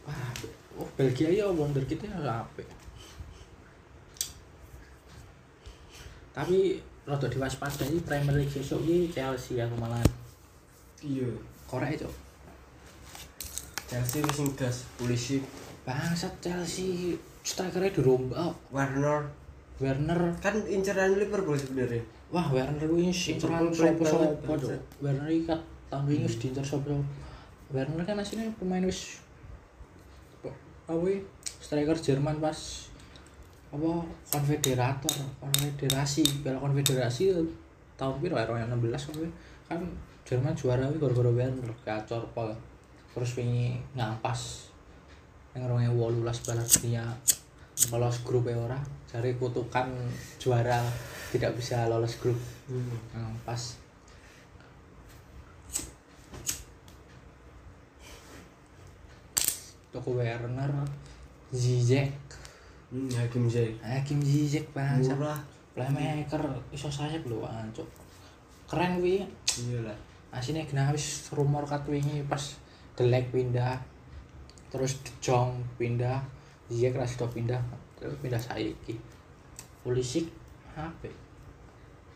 Wah, oh Belgia ya wonder kita ya apik. Tapi rada diwaspadai Premier League sesuk iki Chelsea aku malah Iya. korek itu. Chelsea wis ngegas polisi Bangsat Chelsea strikernya dirombak. Warner Werner kan inceran Liverpool sebenarnya. Wah, Werner kuwi Cuk. bangsat. Werner iki kat tahun wingi wis diincer sapa Werner kan aslinya pemain wis apa striker Jerman pas apa konfederator konfederasi piala konfederasi tahun piro ya 2016 kuwi kan Jerman juara kuwi gara-gara Werner gacor pol terus wingi ngampas. Yang 2018 Piala Dunia. Lolos grup ya ora. Cari kutukan juara. Tidak bisa lolos grup. Hmm. ngampas. Toko Werner. Zizek. Hmm, Hakim Ziyech. Hakim Zizek bangsa Murah. playmaker. Iso sayap lho ancuk keren Iya lah. Asine genah wis rumor kat wingi pas Delek pindah terus De Jong pindah Ziyech ra sido pindah terus pindah saiki. Pulisic HP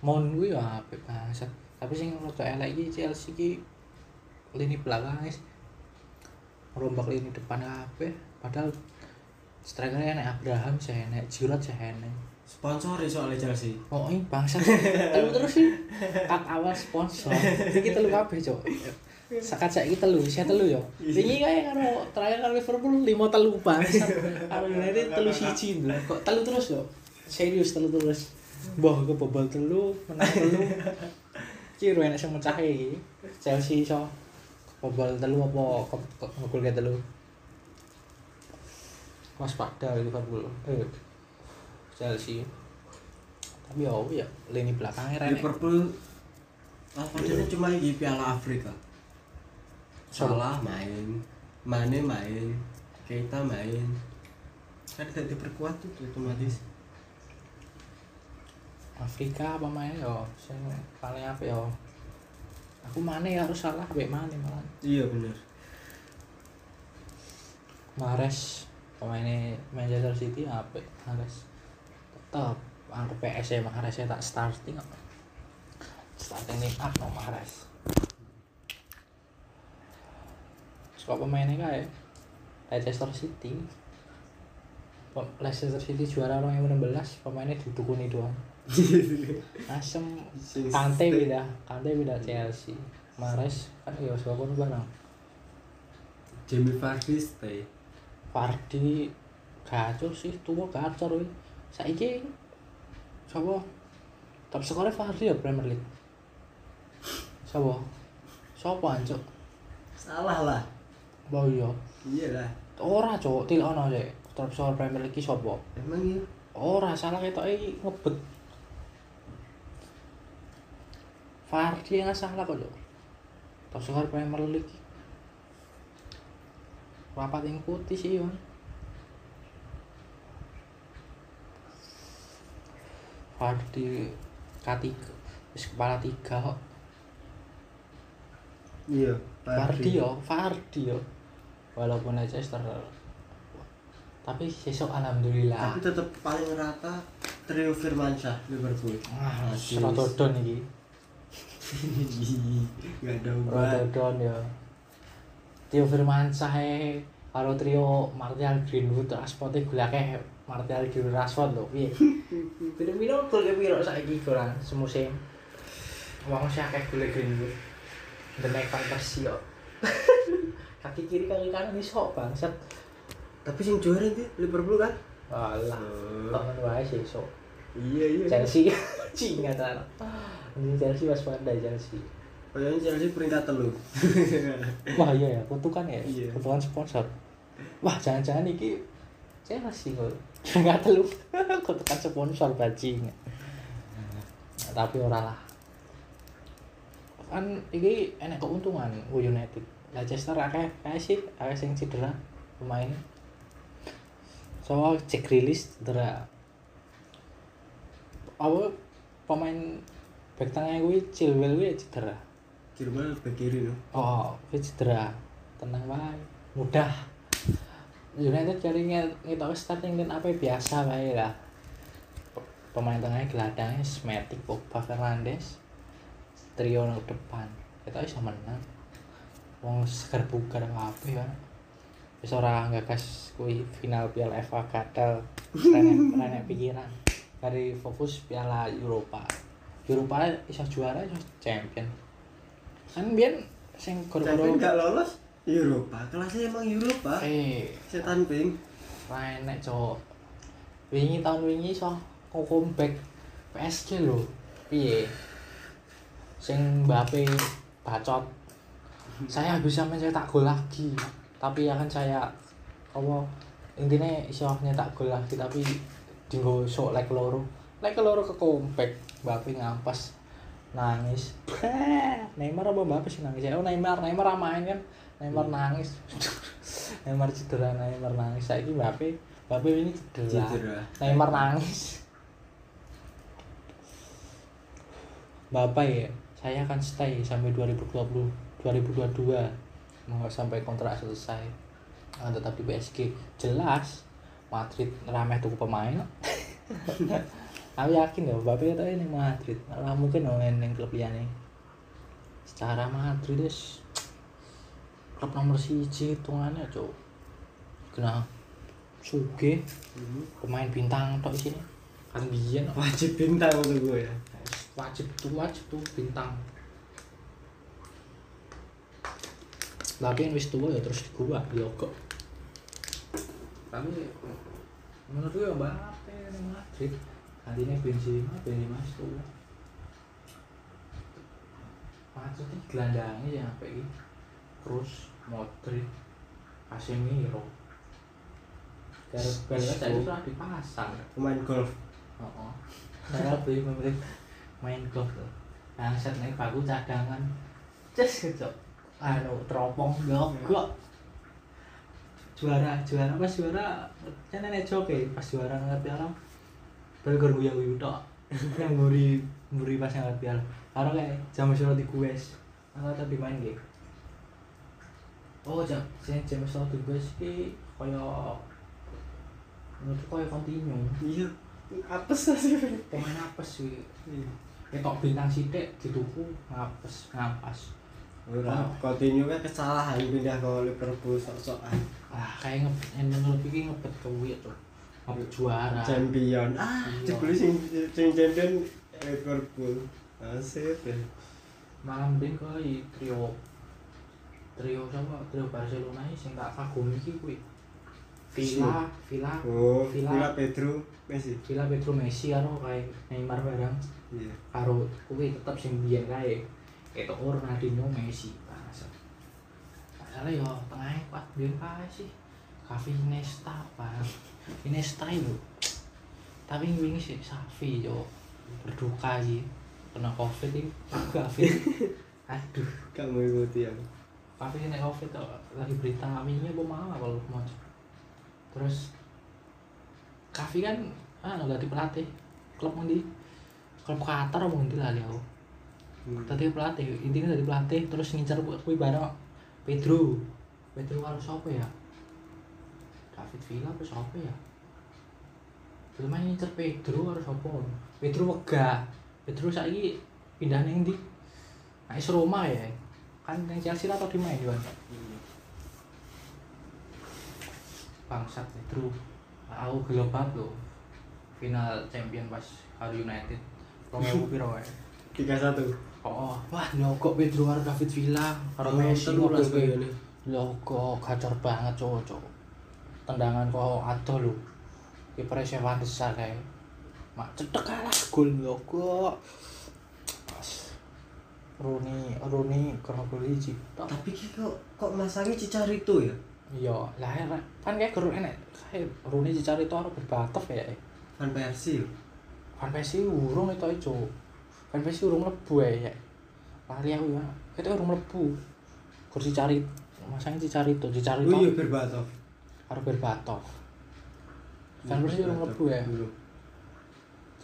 Mon kuwi ya HP bahasa tapi sing rada elek iki Chelsea iki lini belakang guys rombak lini depan kabeh padahal strikernya enek Abraham saya enek Giroud saya enek Sponsor soalnya Chelsea. Oh, ini bangsa. Telu terus sih. Kat awal sponsor. Iki telu kabeh, Cok. Sakat saiki telu, saya telu yo. Wingi kae karo terakhir karo Liverpool 5 telu bangsa. Karo United telu siji. Kok telu terus yo? Serius telu terus. Mbah kebobol telu, menang telu. Ro enak sing mecahe iki. Chelsea iso kebobol telu apa ngegol ke telu. Waspada Liverpool. Eh, Chelsea. Tapi ya, ya lini belakangnya renek. Liverpool Alvadanya cuma di Piala Afrika. Salah main, Mane main, Keita main. Kan gak diperkuat tuh otomatis. Afrika apa main yo sing paling apa yo aku mana ya harus salah be mana malah Iya bener. Mares pemainnya Manchester City apa Mares tetap aku PS ya Mares ya tak starting kok starting nih up no Mares suka pemainnya kayak Leicester City? Leicester City juara 2016 pemainnya ditukuni doang. [LAUGHS] Asem. Kante pindah Kante pindah Chelsea. Mares kan ya sebabnya barang Jamie Vardy stay. Vardy gacor sih tua gacor wih saiki siapa top skornya Vardy ya Premier League? Siapa siapa anjok salah lah. Oh iya. Iya lah. Ora cok tidak ono sih top skor Premier League ki siapa emang iya. Ora salah ketok iki ngebet. Vardy yang salah kok cok top skor Premier League rapat yang putih sih Yon Vardy K3 wis kepala tiga kok. Iya Vardy yo Vardy yo. Walaupun Leicester tapi sesok alhamdulillah. Tapi tetap paling rata trio Firmansyah Liverpool. Ah. Rotodon iki. [LAUGHS] Nggak ada ubah Rotodon ya. Tio Firmansyah e karo trio Martial Greenwood Rashford e gulake Martial Greenwood Rashford lho piye [LAUGHS] Piro-piro gol ke piro saiki golan semusim Wong sih akeh gol Greenwood The Next Fantasy yo [LAUGHS] kaki kiri kaki kanan iso bangsat tapi sing juara itu Liverpool kan Alah, temen wae sih so. iya iya Chelsea [LAUGHS] cinga kan. Ini Chelsea waspada Chelsea. kayaknya Chelsea peringkat telu Wah iya ya, kutukan ya. Iya. Kutukan sponsor. Wah, jangan-jangan iki Chelsea kok. Enggak telu. [LAUGHS] kutukan sponsor bajing. Nah, tapi ora lah. Kan iki enek keuntungan ku United. Leicester akeh akeh sih, akeh sing cedera pemain. Soal Jack Grealish cedera. Apa pemain back tengah kuwi Chilwell kuwi cedera. Chilwell bek kiri no Oh, kuwi cedera. Tenang wae. Mudah. United cari ngetok starting line apa biasa wae lah. P- Pemain tengahnya geladangnya Smatic, Pogba, Fernandes. Trio nang depan. Kita bisa menang. Wong seger bugar apa ya. Wis ora gagas kuwi final Piala FA gagal. Renek [LAUGHS] pikiran. Dari fokus Piala Eropa. Eropa iso juara iso champion. Kan biyen sing goro-goro nggak lolos Eropa? Kelasnya emang Eropa? Eh. Setan ping ra enek cowok wingi tahun wingi iso kok comeback PSG lho. Piye? Sing Mbappe bacot. Saya bisa mencetak gol lagi. Tapi akan saya apa intinya iso nyetak gol lagi tapi dinggo sok leg loro. Leg loro ke comeback Mbappe ngampas nangis. Neymar apa Mbappe sih nangis? Ya oh Neymar Neymar ra main kan Neymar nangis. [LAUGHS] Neymar cedera Neymar nangis. Saiki Mbappe Mbappe ini cedera. Cedera. Neymar nangis. Bapak ya, saya akan stay sampai 2020 2022 mau sampai kontrak selesai. Akan tetap di PSG jelas Madrid ramai tuh pemain. [LAUGHS] Aku yakin ya Bapak itu ini Madrid. Nggak mungkin dong yang klub liane secara Madrid es klub nomor siji hitungannya cok kena suge. Pemain bintang tok sini kan biyen. Wajib bintang untuk gue ya. Wajib tuh wajib tuh bintang. Tapi yang wis tua ya terus di gua di kok. Tapi menurut gue ya Mbappe ini Madrid nantinya Benzema Benzema Madrid ini gelandangnya ya apa ini terus Modric Casemiro Gareth Bale aja itu sudah dipasang pemain golf Oh, saya beli pemilik main golf tuh. Bangsat naik bagus cadangan. Ces gitu. Anu teropong gok. Juara, juara pas juara kan nenek joke pas juara ngerti alam. Baru gue guyu tok. Yang muri muri pas ngerti alam. Karena kayak jam surat di kues. Aku tadi main game. Oh, jam jam jam surat di kues ki koyo menurutku koyo continue iya apa sih. Pemain apa sih. Ketok bintang sidik dituku ngapes ngampas Ora, continue kan kesalahan pindah ke Liverpool sok-sokan. ah kayak ngebet yang menurut iki ngebet ke Wia tuh. Sampai juara. Champion. Ah Iya. jebule sing sing champion Liverpool. Asik malah mending koi trio trio siapa? Trio Barcelona ini sing tak kagum iki kuwi. Villa Villa oh Villa. Villa Pedro Messi. Villa Pedro Messi karo kayak Neymar barang iya. Karo kuwi tetep sing biyen kae. Itu Ronaldinho Messi. Bangsat masalah yo tengahnya kuat biyen kae sih. Xavi Iniesta bang. Iniesta itu. Tapi wingi sih Xavi yo. Berduka sih. Kena covid itu Xavi. [LAUGHS] Aduh. Kamu ikuti ya Xavi kena covid tuh lagi berita aminya apa mau kalau mau terus Xavi kan ah nggak pelatih klub ndi klub Qatar apa ndi lah dia Hmm. tadi pelatih intinya dari pelatih terus ngincar kuwi bareng Pedro. Pedro karo siapa ya? David Villa apa siapa ya? Belum main ngincer Pedro karo siapa? Pedro wegah. Pedro saiki pindah ning ndi Nah, is Roma ya kan yang Chelsea atau di main Yuan bangsat Pedro aku gelo banget loh final champion pas karo United Romeo piro wae [LAUGHS] tiga satu Oh, wah nyogok Pedro karo David Villa karo Messi kayaknya. Logo gacor banget cowok cowok. Tendangan kok ado lho. Kiper Sevan besar kae. Mak cetek kalah gol logo. Kena gol hiji. Tok. tapi kok kok masangnya Cicarito ya Iya, lah ya, kan kayak guru enek kayak Rooney dicari tuh harus berbatov ya. Van Persie Van Persie urung itu aja. Van Persie urung mlebu ya. Lari aku ya. Kita urung mlebu. Kursi cari masangnya dicari tuh, dicari oh iya Berbatov harus berbatov. Van Persie urung mlebu ya. Belum.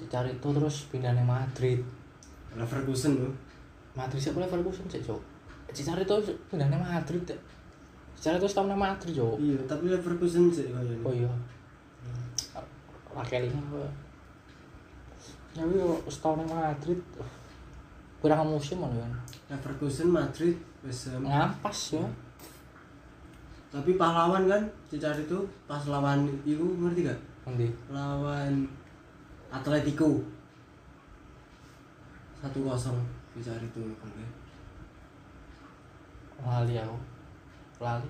Dicari tuh terus pindah ke Madrid. Leverkusen loh Madrid siapa Leverkusen sih, Cok. Dicari tuh pindah ke Madrid. ya. Dicari tuh setahun Madrid, Cok. iya tapi Leverkusen sih Oh iya. Rakelinnya apa? Ya yo setahun yang Madrid. Kurang musim mana kan. Leverkusen Madrid wis em, Ngampas ya. tapi pahlawan kan Cicarito pas lawan itu ngerti gak Nanti. lawan Atletico satu kosong Cicarito golnya Lali aku. Lali.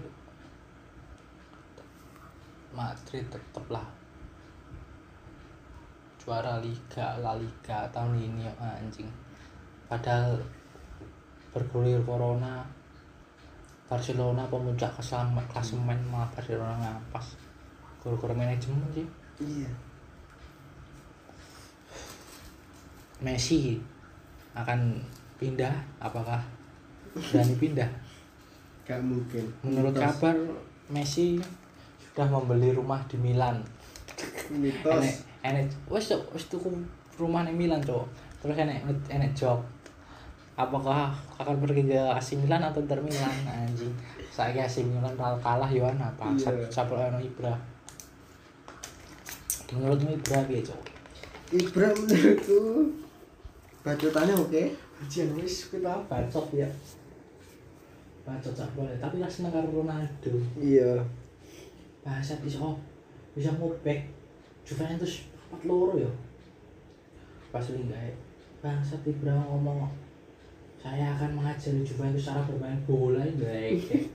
Madrid tetep lah. Juara Liga, La Liga tahun ini ya anjing. Padahal bergulir corona Barcelona pemuncak keselam klasemen malah Barcelona ngampas gol-gol manajemen sih iya Messi akan pindah? Apakah berani pindah? Gak mungkin. Menurut Mitos. kabar Messi sudah membeli rumah di Milan. Mitos. Enek enek wes wes tuku rumah di Milan cok. Terus enek enek job. Apakah akan pergi ke AC Milan atau Inter Milan? [LAUGHS] Anjing. Saya AC Milan kalah kalah Yohan apa? Iya. siapa yang Ibra. Menurutmu Ibra piye cok? Ibra menurutku bacotannya oke Ujian wis kita bacot ya. Bacot sak boleh, tapi lah seneng karo Ronaldo. iya Bahasa bisa bisa ngobek Juventus empat loro ya. Pas linggae. Bangsat Ibra ngomong saya akan mengajari Juventus cara bermain bola baik.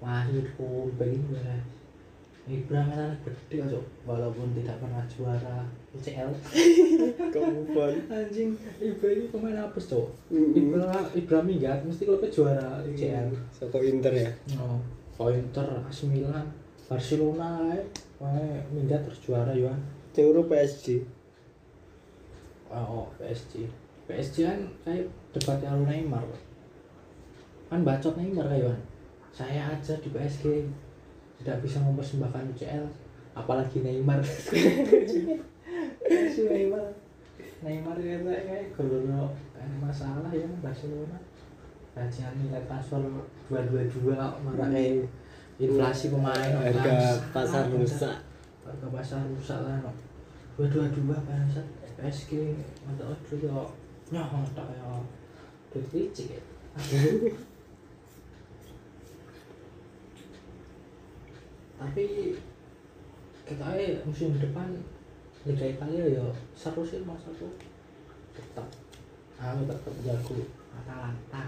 Masih ngobek ini beres. [LAUGHS] Ibra mainan gede aja walaupun tidak pernah juara UCL. kamu pun Anjing, Ibra ini pemain apa, Cok? Ibra Ibra minggat mesti klubnya juara UCL. Soko Inter ya Oh, Inter, AC Milan, Barcelona, eh, minggat terus juara ya. Euro PSG Oh, PSG. PSG kan kayak debatnya Neymar. Kan bacot Neymar kayak Saya aja di PSG tidak bisa mempersembahkan UCL apalagi Neymar. [LAUGHS] si Neymar. Neymar kayak kayak kalau masalah ya Barcelona. Kajian nilai transfer dua dua dua marah kayak inflasi pemain harga pasar rusak. harga pasar rusak lah dua dua dua bangsat PSG mantap yo nyoh tak yo duit licik ya [LAUGHS] tapi kita aja musim depan Liga Italia ya seru sih mas aku tetap aku tetap jago. Atalanta.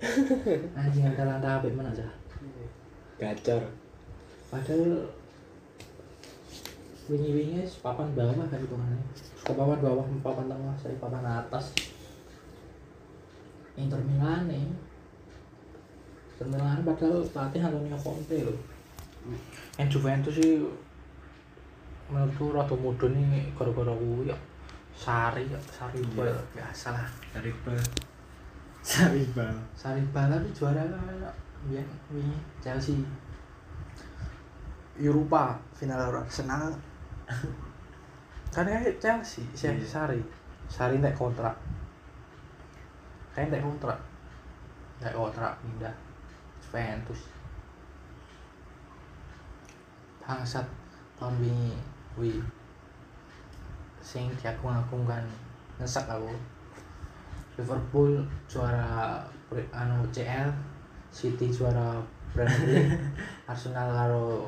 [LAUGHS] Anjing Atalanta apa mana aja gacor. Padahal wingi-wingi papan bawah kan hitungannya. Ke papan bawah papan tengah saya papan atas. Inter Milan nih Inter Milan padahal pelatih Antonio Conte loh yang Juventus sih menurutku rada mudun nih gara-gara kuwi ya. Sari ya Sari Iya. biasa lah Sariba Sariba Sari Bala tuh juara kan ya. Wingi Chelsea. Eropa final Arsenal. [LAUGHS] Kan kayak Chelsea si Iya. Sari. Sari nek kontrak. Kayak nek kontrak. Nek kontrak pindah. Juventus bangsat tahun wingi wi sing diagung-agungkan nyesek aku. Liverpool juara anu CL City juara Premier League [LAUGHS] Arsenal karo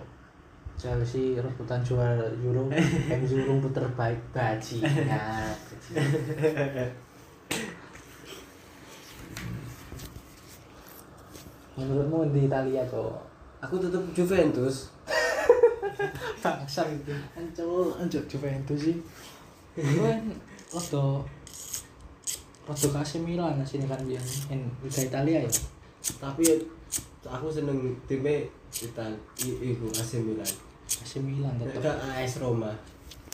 Chelsea rebutan juara Euro [LAUGHS] MU rumput terbaik bajingan [LAUGHS] menurutmu di Italia tuh aku tetap Juventus [LAUGHS] bangsa ancol. Ancol Juventus sih. Itu kan [LAUGHS] waktu waktu kasih Milan sini kan biar Liga Italia ya. Tapi aku seneng timnya Ital iku AC Milan. AC Milan tetap AS Roma.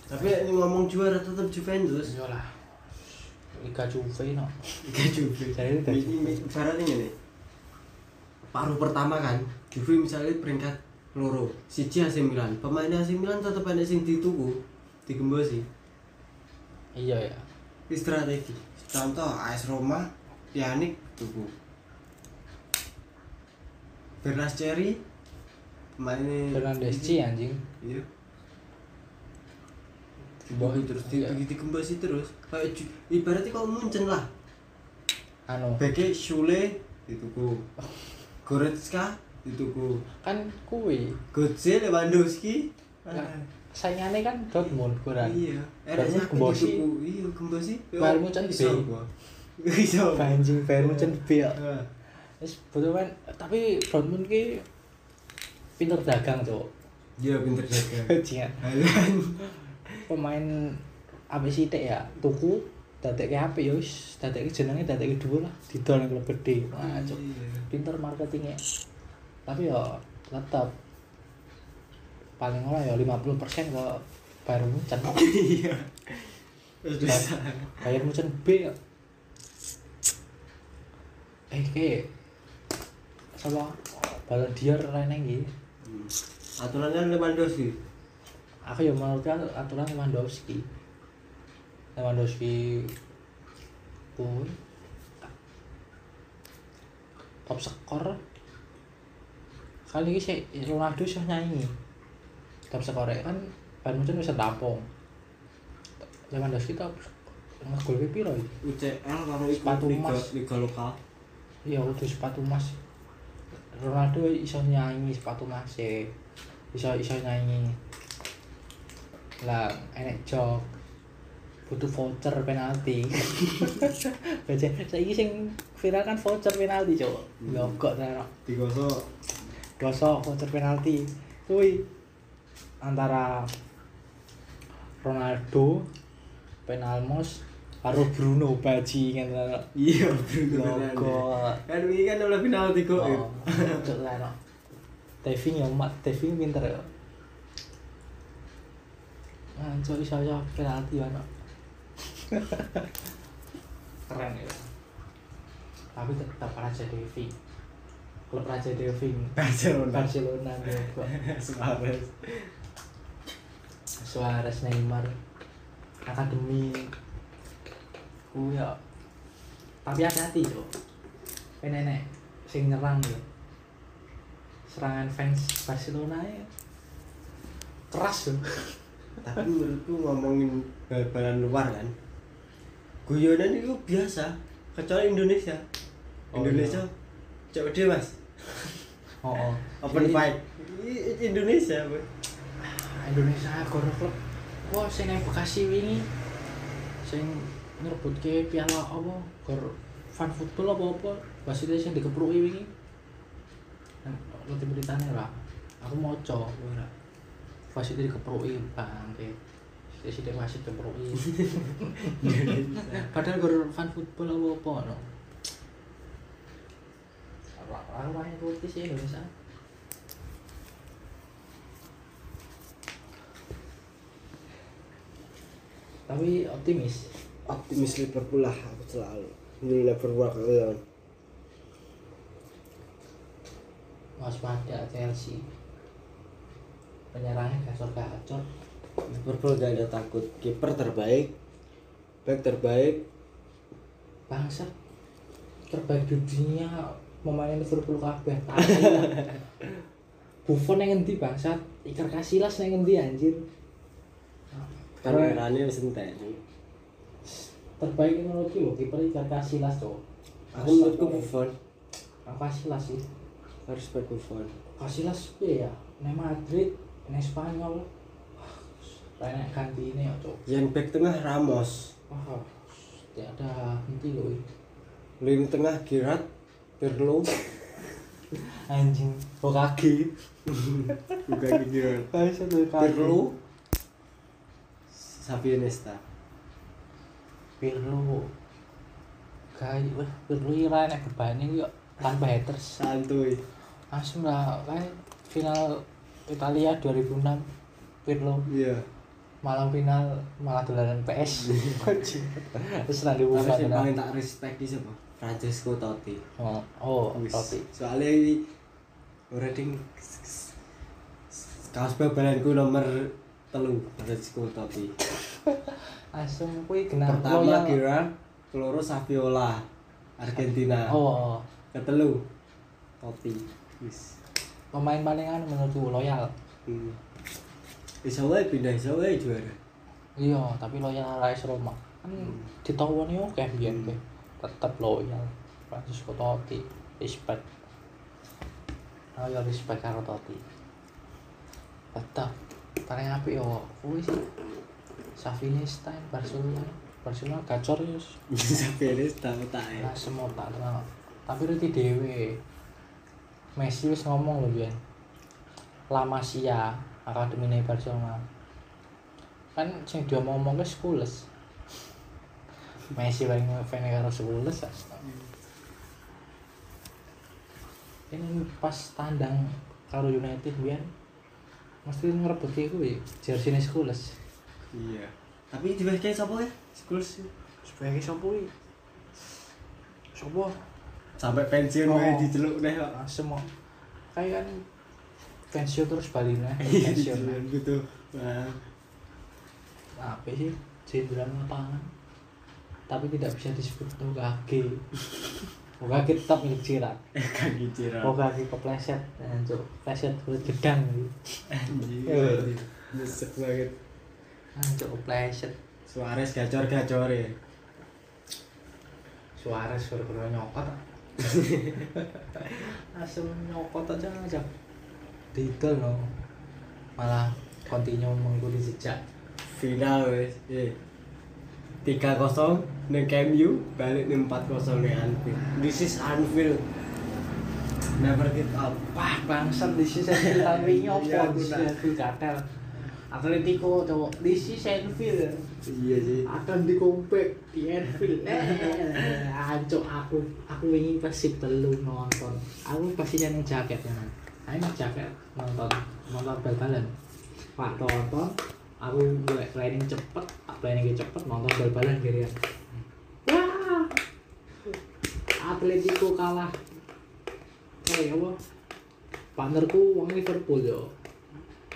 Tapi ini ngomong juara tetap Juventus. Iyalah Liga Juve no. Liga Juve. [LAUGHS] Jadi Liga Ini- ini ini paruh pertama kan Juve misalnya peringkat loro. Siji AC Milan. Pemainnya AC Milan tetap ada sing dituku. Digembosi iya ya. Ini strategi. Contoh AS Roma Pjanic tuku. Bernas Cherry pemainnya Fernandes C anjing. Iya. Boy, Dibuat terus di, iya. di, digembasi terus. Kayak ibaratnya kalau muncen lah. Anu. Beke Shule dituku. [LAUGHS] Goretzka dituku. Kan kui Götze Lewandowski Nah, saingannya kan Dortmund kurang. Iya. Gembosi. dituku iya gembosi Bayern Munchen B. [LAUGHS] iso anjing Bayern Munchen B. Ya. Wis betul kan tapi Dortmund ki pinter dagang cok iya pinter bajingan [LAUGHS] Halan. Pemain sih teh ya tuku datek ke HP ya wis. Datek jenenge datek ke dua lah. Didol yang lebih gede. Wah cok Iya. pinter marketingnya tapi ya tetap paling ora ya 50% ke Bayern Munchen iya. Bayern Munchen B ya. Eh ke sama Ballon d'Or lainnya gitu Hmm. aturannya Lewandowski? Aku ya menurutku aturan Lewandowski. Lewandowski pun top skor kali ini sih Ronaldo sih nyanyi. Top skor kan Bayern Munchen bisa tampung Lewandowski top ngegol piro iki? UCL karo iku Sepatu emas. liga lokal. Iya udah sepatu emas. Ronaldo iso nyanyi sepatu emas iso iso nyanyi. Lah enek jok butuh voucher penalti. [LAUGHS] Baca saiki sing viral kan voucher penalti cok Hmm. gogok ta digosok gosok voucher penalti kuwi antara Ronaldo penalmos karo Bruno bajingan ta iya Bruno logo kan ini kan oleh penalti kok Oh, cok lah. Diving ya mat, diving pinter ya. Nah, cok iso iso penalti ya. [LAUGHS] Keren ya. Tapi tetap Raja Devi. Klub Raja Devi. Barcelona Barcelona. [LAUGHS] Suarez Suarez Neymar. Akademi. Ku ya. Tapi hati-hati cok. Penenek sing nyerang ya. Serangan fans Barcelona ya. Keras ya. tapi menurutku ngomongin bal-balan luar kan guyonan itu biasa kecuali Indonesia Oh, Indonesia COD mas Oh, oh. open fight Indonesia Boy. Indonesia gor klub wah sing nang Bekasi wingi sing ngerebutke piala apa gor fan football apa apa wasitnya sing dikepruki wingi. Nanti beritanya lah aku mau cok ora wasitnya dikepruki bangke. Sih dia wasit kepruki [LAUGHS] padahal gor fan football apa apa no orang yang ngerti sih Indonesia. Tapi optimis? Optimis Liverpool lah aku selalu. Ini Liverpool kalian waspada Chelsea. Penyerangnya gacor gacor. Liverpool gak ada takut. Kiper terbaik back terbaik. Bangsa terbaik di dunia memainkan Liverpool kabeh [LAUGHS] Buffon yang ngendi bangsat Iker Casillas yang ngendi anjir. Erane wis entek terbaik menurut lo kiper Iker Casillas tuh aku menurutku Buffon. Aku Casillas sih. Harus back Buffon. Casillas piye ya? Nang Madrid nang Spanyol. Banyak ganti ini ya cok. Yang back tengah Ramos. Wah tidak ada henti loh lini tengah Giroud Pirlo anjing kaki bukan tuh Pirlo Xavi Iniesta Pirlo kayak wah Pirlo ira nek berbanding yuk. Tanpa haters. Santuy. Langsung lah kayak final Italia 2006 Pirlo iya. Malam final malah dolanan PS [LAUGHS] terus nanti tapi bukan yang paling tak respect di siapa Francesco Totti. Oh oh Wis. Totti. Soalnya ini rating kaos babalanku nomor telu Francesco Totti. Langsung kuwi genah pertama. Giroud keloro Saviola Argentina. Oh ketelu Totti. Wis. Pemain paling anu menurutku loyal. Hmm. iso wae pindah iso wae juara. Iya tapi loyal Rais Roma. Kan Hmm. ditawani oke biyen Hmm. Ke tetep loyal Francisco Totti respect. Loyal respect karo Totti tetep. Paling apik yo kuwi sih. Xavi Iniesta Barcelona. Barcelona gacor ya Xavi Iniesta tak ya lah semua tak kenal. Tapi Riti Dewe Messi wis ngomong lho biyen La Masia akademi Barcelona. Kan sing dia mau ngomong ke Skules Messi paling ngefans karo Skules ah. ini pas tandang karo United biyen mesti ngerebut kuwi jersey Skules iya. Tapi di kayak siapa ya? Schools sebagai sapa kuwi sapa sampai pensiun Oh. wae diceluk deh kok semua. Kayak kan pensiun terus balik nih Iya, pensiun. gitu. Wah. apa sih? Jenderal lapangan tapi tidak bisa disebut Okage [LAUGHS] Okage tetap milik Jirat kaki cerah Okage kepleset. Anjir pleset kulit gedang. Anjir. Nyesek banget. Anjir kepleset Suarez gacor-gacor ya. Suarez suruh nyokot. Langsung nyokot aja aja. Didol no malah continue mengikuti jejak. Final wes eh tiga kosong neng KMU balik neng empat kosong neng Anfield this is Anfield never give up Wah, bangsat di sisi [LAUGHS] tapi Iya, nyopo aku di tak. sisi gatel. Atletico cowok di sisi Anfield. iya sih Akan di comeback di Anfield. Eh, ancok aku aku ingin persib telu nonton. Aku pasti yang jaket ya. Ayo nih jaket nonton nonton bal-balan. Pak nonton aku gue planning cepet, planning cepet nonton bal-balan kirian. Wah, Atletico kalah. Eh, apa? Partnerku wong Liverpool yo.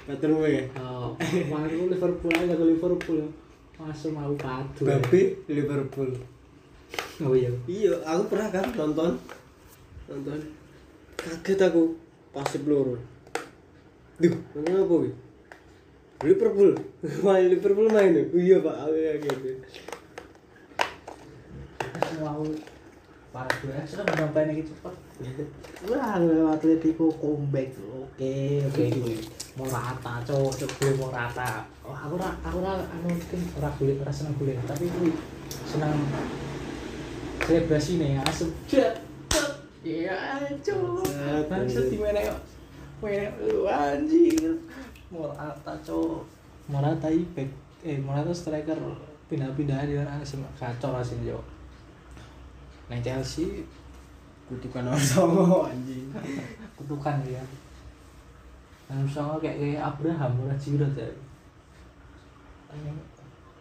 betul ya Oh, partnerku Liverpool aja ke Liverpool yo. Langsung mau padu. Babe Liverpool Oh iya. iya aku pernah kan nonton nonton kaget aku pas peluru duh nonton apa Liverpool. [LAUGHS] Main Liverpool main. Ya iya pak. Aku Langsung mau para gue sudah menyampaikan ini cepet. Wah, Atletico comeback. Oke, oke. Morata cowok cowok gue Morata. Oh, aku ra aku ra anu mungkin ora kulit ora seneng kulit tapi aku seneng selebrasi nih. Asem. Jet iya cowok. Bangsat di mana Wah, anjir Morata cowok Morata back eh Morata striker pindah-pindah dia asem kacau rasanya cowok Neng Chelsea kutukan orang sama anjing. [LAUGHS] Kutukan dia. Dan misalnya kayak kayak Abraham ora Giroud ya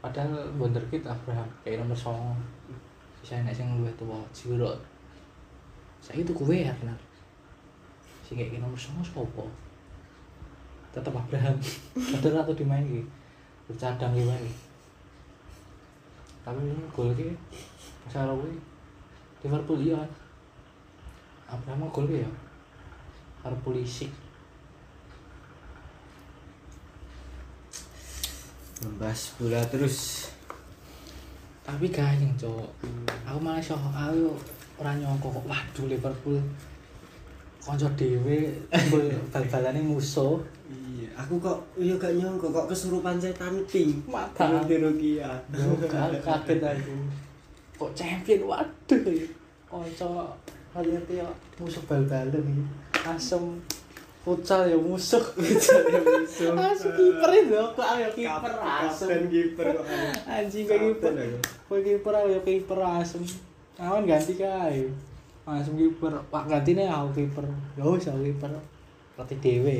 padahal wonderkid Abraham kayak nomor songo bisa enak sing luwih tua Giroud. Saya itu kue ya kenal sing kayak nomor songo sopo tetap Abraham. Padahal atau dimain gitu bercadang gimana tapi ini gol ki masalah kuwi. Liverpool iya. Abraham gol ki ya? Karo polisi membahas bola terus. Tapi ganyeng cowok aku malah shock aku ora nyangka kok waduh Liverpool. Konco dhewe [LAUGHS] timbul bal-balane musuh iya aku kok iya gak nyangka kok kesurupan setan pink Mata. di Rukia kaget aku kok champion waduh konco kalian ya musuh bal-balan iki asem futsal ya musuh asem kiper itu kok ayo [LAUGHS] kiper asem kapten kiper kok anjing kayak kiper. Kowe kiper ya kiper asem. Awan ganti kae. Asem kiper. Pak gantine aku kiper. Ya wis aku kiper. Pelatih dhewe.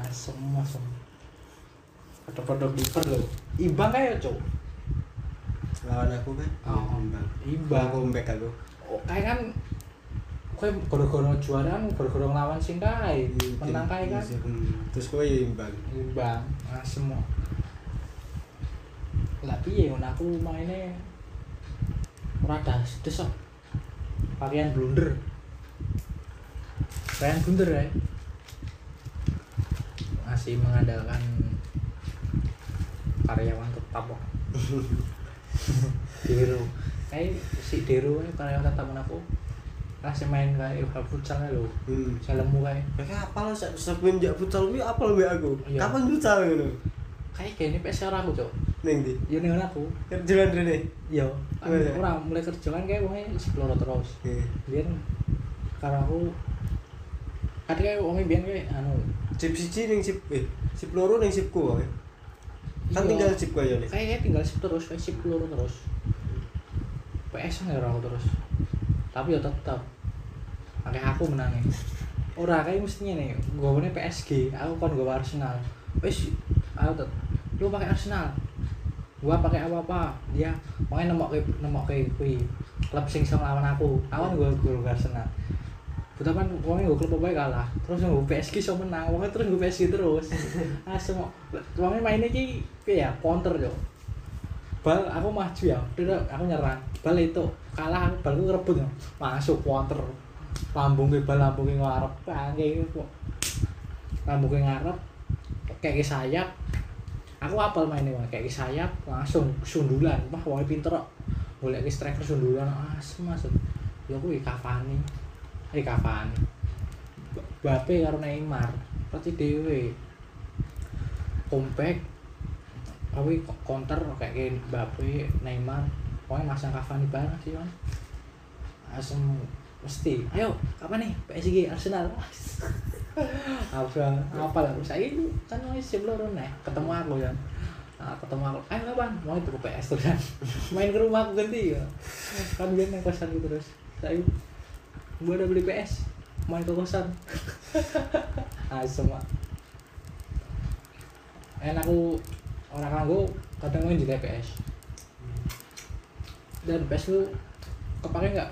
Asem asem. Padha-padha kiper lho. Imbang kae ya, Cuk. lawan aku kan Oh. imbang Imbang. comeback aku Oh, kae kan kowe gara-gara juara kan gara-gara nglawan sing kae. Menang kae kan. Hmm. terus kowe ya imbang Imbang. Asem. Lah piye ngono aku maine ora das des kok. Pakaian blunder. Pakaian blunder ya. Masih mengandalkan karyawan tetap kok. [LAUGHS] Deru. Kayak si Deru ini karyawan tetap aku. Kasih main kayak bal futsal lho. hmm. Selemu kae. Mereka apal sak semenjak futsal kuwi apal mbek aku. Iya. Kapan futsal ngono? Kayak gini PS ora aku, Cuk. Ning ndi? Yo ning aku. Kerjaan rene. Yo, Oh, iya. ora mulai kerja kan kayak wongnya explore terus. Heeh. biar karena aku kan kayak wongnya biar kayak anu Sip siji ning sip eh sip loro ning sipku wae. Kan iya, tinggal sip kaya nih. kayak kayak tinggal sip terus kayak sip peluru terus. PS nggak aku terus. Tapi ya tetap kayak aku menangnya ora kayak mestinya nih gue PSG aku kan gue Arsenal. Wes aku tet lu pakai Arsenal. Gua pakai apa apa dia makanya nemok kayak nemok kayak kui klub sing sing lawan aku. Awan gue gue Arsenal Betapa wongnya gue klub apa kalah. Terus gue PSG so menang wongnya terus gue PSG terus. [LAUGHS] Ah semua wongnya mainnya ki ya counter yo bal aku maju ya udah aku nyerang. Bal itu kalah aku bal gue ngerebut ya masuk counter. Lambung ke bal lambung ke ngarep. Kayak gitu lambung ke ngarep kayak sayap. Aku apal mainnya Bang. kayak sayap langsung sundulan. Wah wong pinter kok golek ke striker sundulan. Asem masuk ya kuwi Cavani eh Cavani Mbappe karo Neymar berarti dhewe. Compact tapi counter kayak kayak Mbappe Neymar pokoknya masang Cavani bareng sih man asem mesti. Ayo kapan nih? PSG Arsenal. [LAUGHS] Apa apa lah? Saya itu kan jam loro nih ketemu aku ya. Nah, ketemu aku. Ayo kapan? Mau itu ke PS terus. Kan [LAUGHS] main ke rumah aku ganti ya. Kan biar kosan gitu terus. Saya gua udah beli PS main ke kosan. [LAUGHS] Asem Mak. enak aku orang kanggo kadang main di PS. Dan PS lu kepake nggak?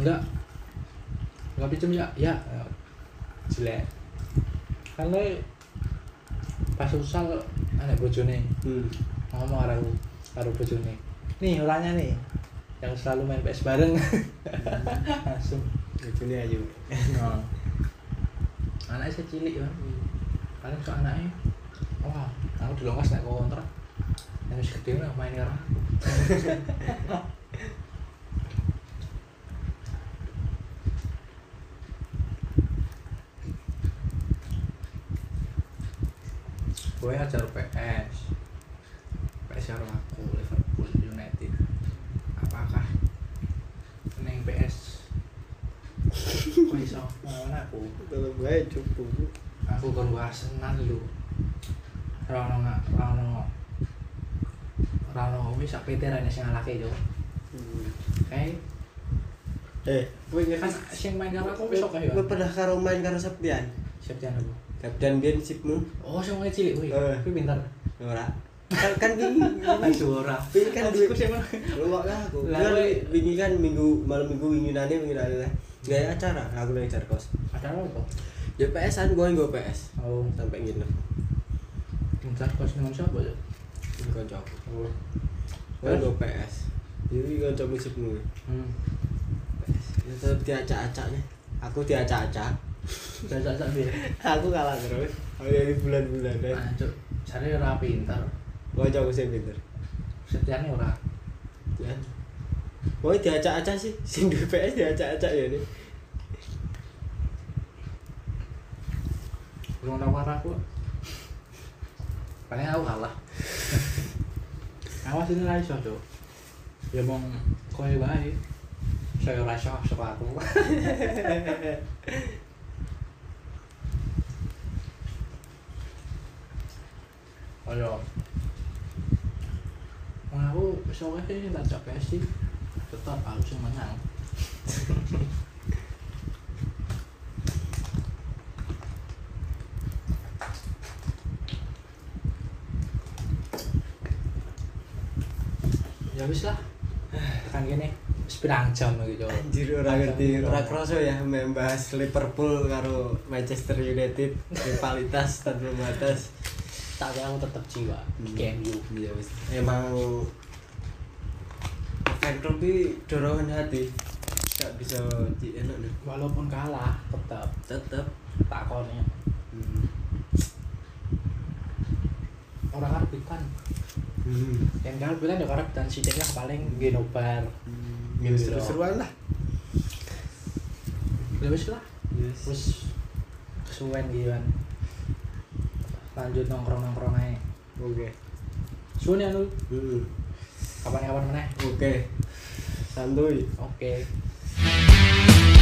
Enggak nggak pinjem ya ya jelek. Karena pas usah anak bojone. Hmm. ngomong karo karo bojone. Nih orangnya nih yang selalu main PS bareng. [LAUGHS] Langsung. Jadi ayu no. anaknya saya cilik ya paling ke anaknya wah aku di nggak naik kontrak. Yang masih gede lah main kara gue [LAUGHS] ajar PS. PS yang aku level PS. Kok iso ngomong aku? Kalau gue cukup aku kon lho ora ono nga- ora ono ora ono wis sak PT ra sing ngalahke yo eh? Eh. Gue kan sing main karo aku wis oke yo gue pernah karo main karo Septian? Septian aku. Kapten Bian sipmu oh sing cilik kuwi Eh. kuwi pinter. Ora kan kan asu ora wingi kan duit aku sing Luwak lah aku. Kan wingi kan minggu malam minggu nane lah. Gaya acara aku nang Jarkos. ada apa Ya PS an gue gue PS oh sampai nginep. pinter kos dengan siapa yo Kocok. oh Gue gue PS. Jadi hmm PS. Ya tetep diacak-acaknya. Aku diacak-acak. Sak piye [LAUGHS] aku kalah terus. Aku dari bulan-bulan kan. Ancuk, jare ora pinter. Kocok aku sing pinter. Setiane ora. Ya. Mau diacak-acak sih, sing duwe PS diacak-acak ya nih. Belum nawar aku. Paling aku kalah. Awas ini ra iso, Cuk. Ya mong kowe wae. Saya ora iso saka aku. Ayo. Wah, aku oke sih tak capek sih. Tetap sing menang. [LAUGHS] Ya wis lah. Tekan kene wis pirang jam Cuk. Anjir ora ngerti, ora kroso ya membahas Liverpool karo Manchester United rivalitas tanpa batas. Tapi aku tetep jiwa Hmm. KMU. Iya wis. Emang fan club dorongan hati. Gak bisa di enak nih. Walaupun kalah, tetep Tetep. takonnya Hmm. orang karepitan. Hmm. Yang karepitan ya karep dan sideknya paling genobar. Ya Gitu. seru-seruan lah. Ya wis lah. Yes. Wis kesuwen gitu kan lanjut nongkrong nongkrong aja oke okay. Ya, lu, hmm. kapan kapan mana oke okay. santuy oke okay.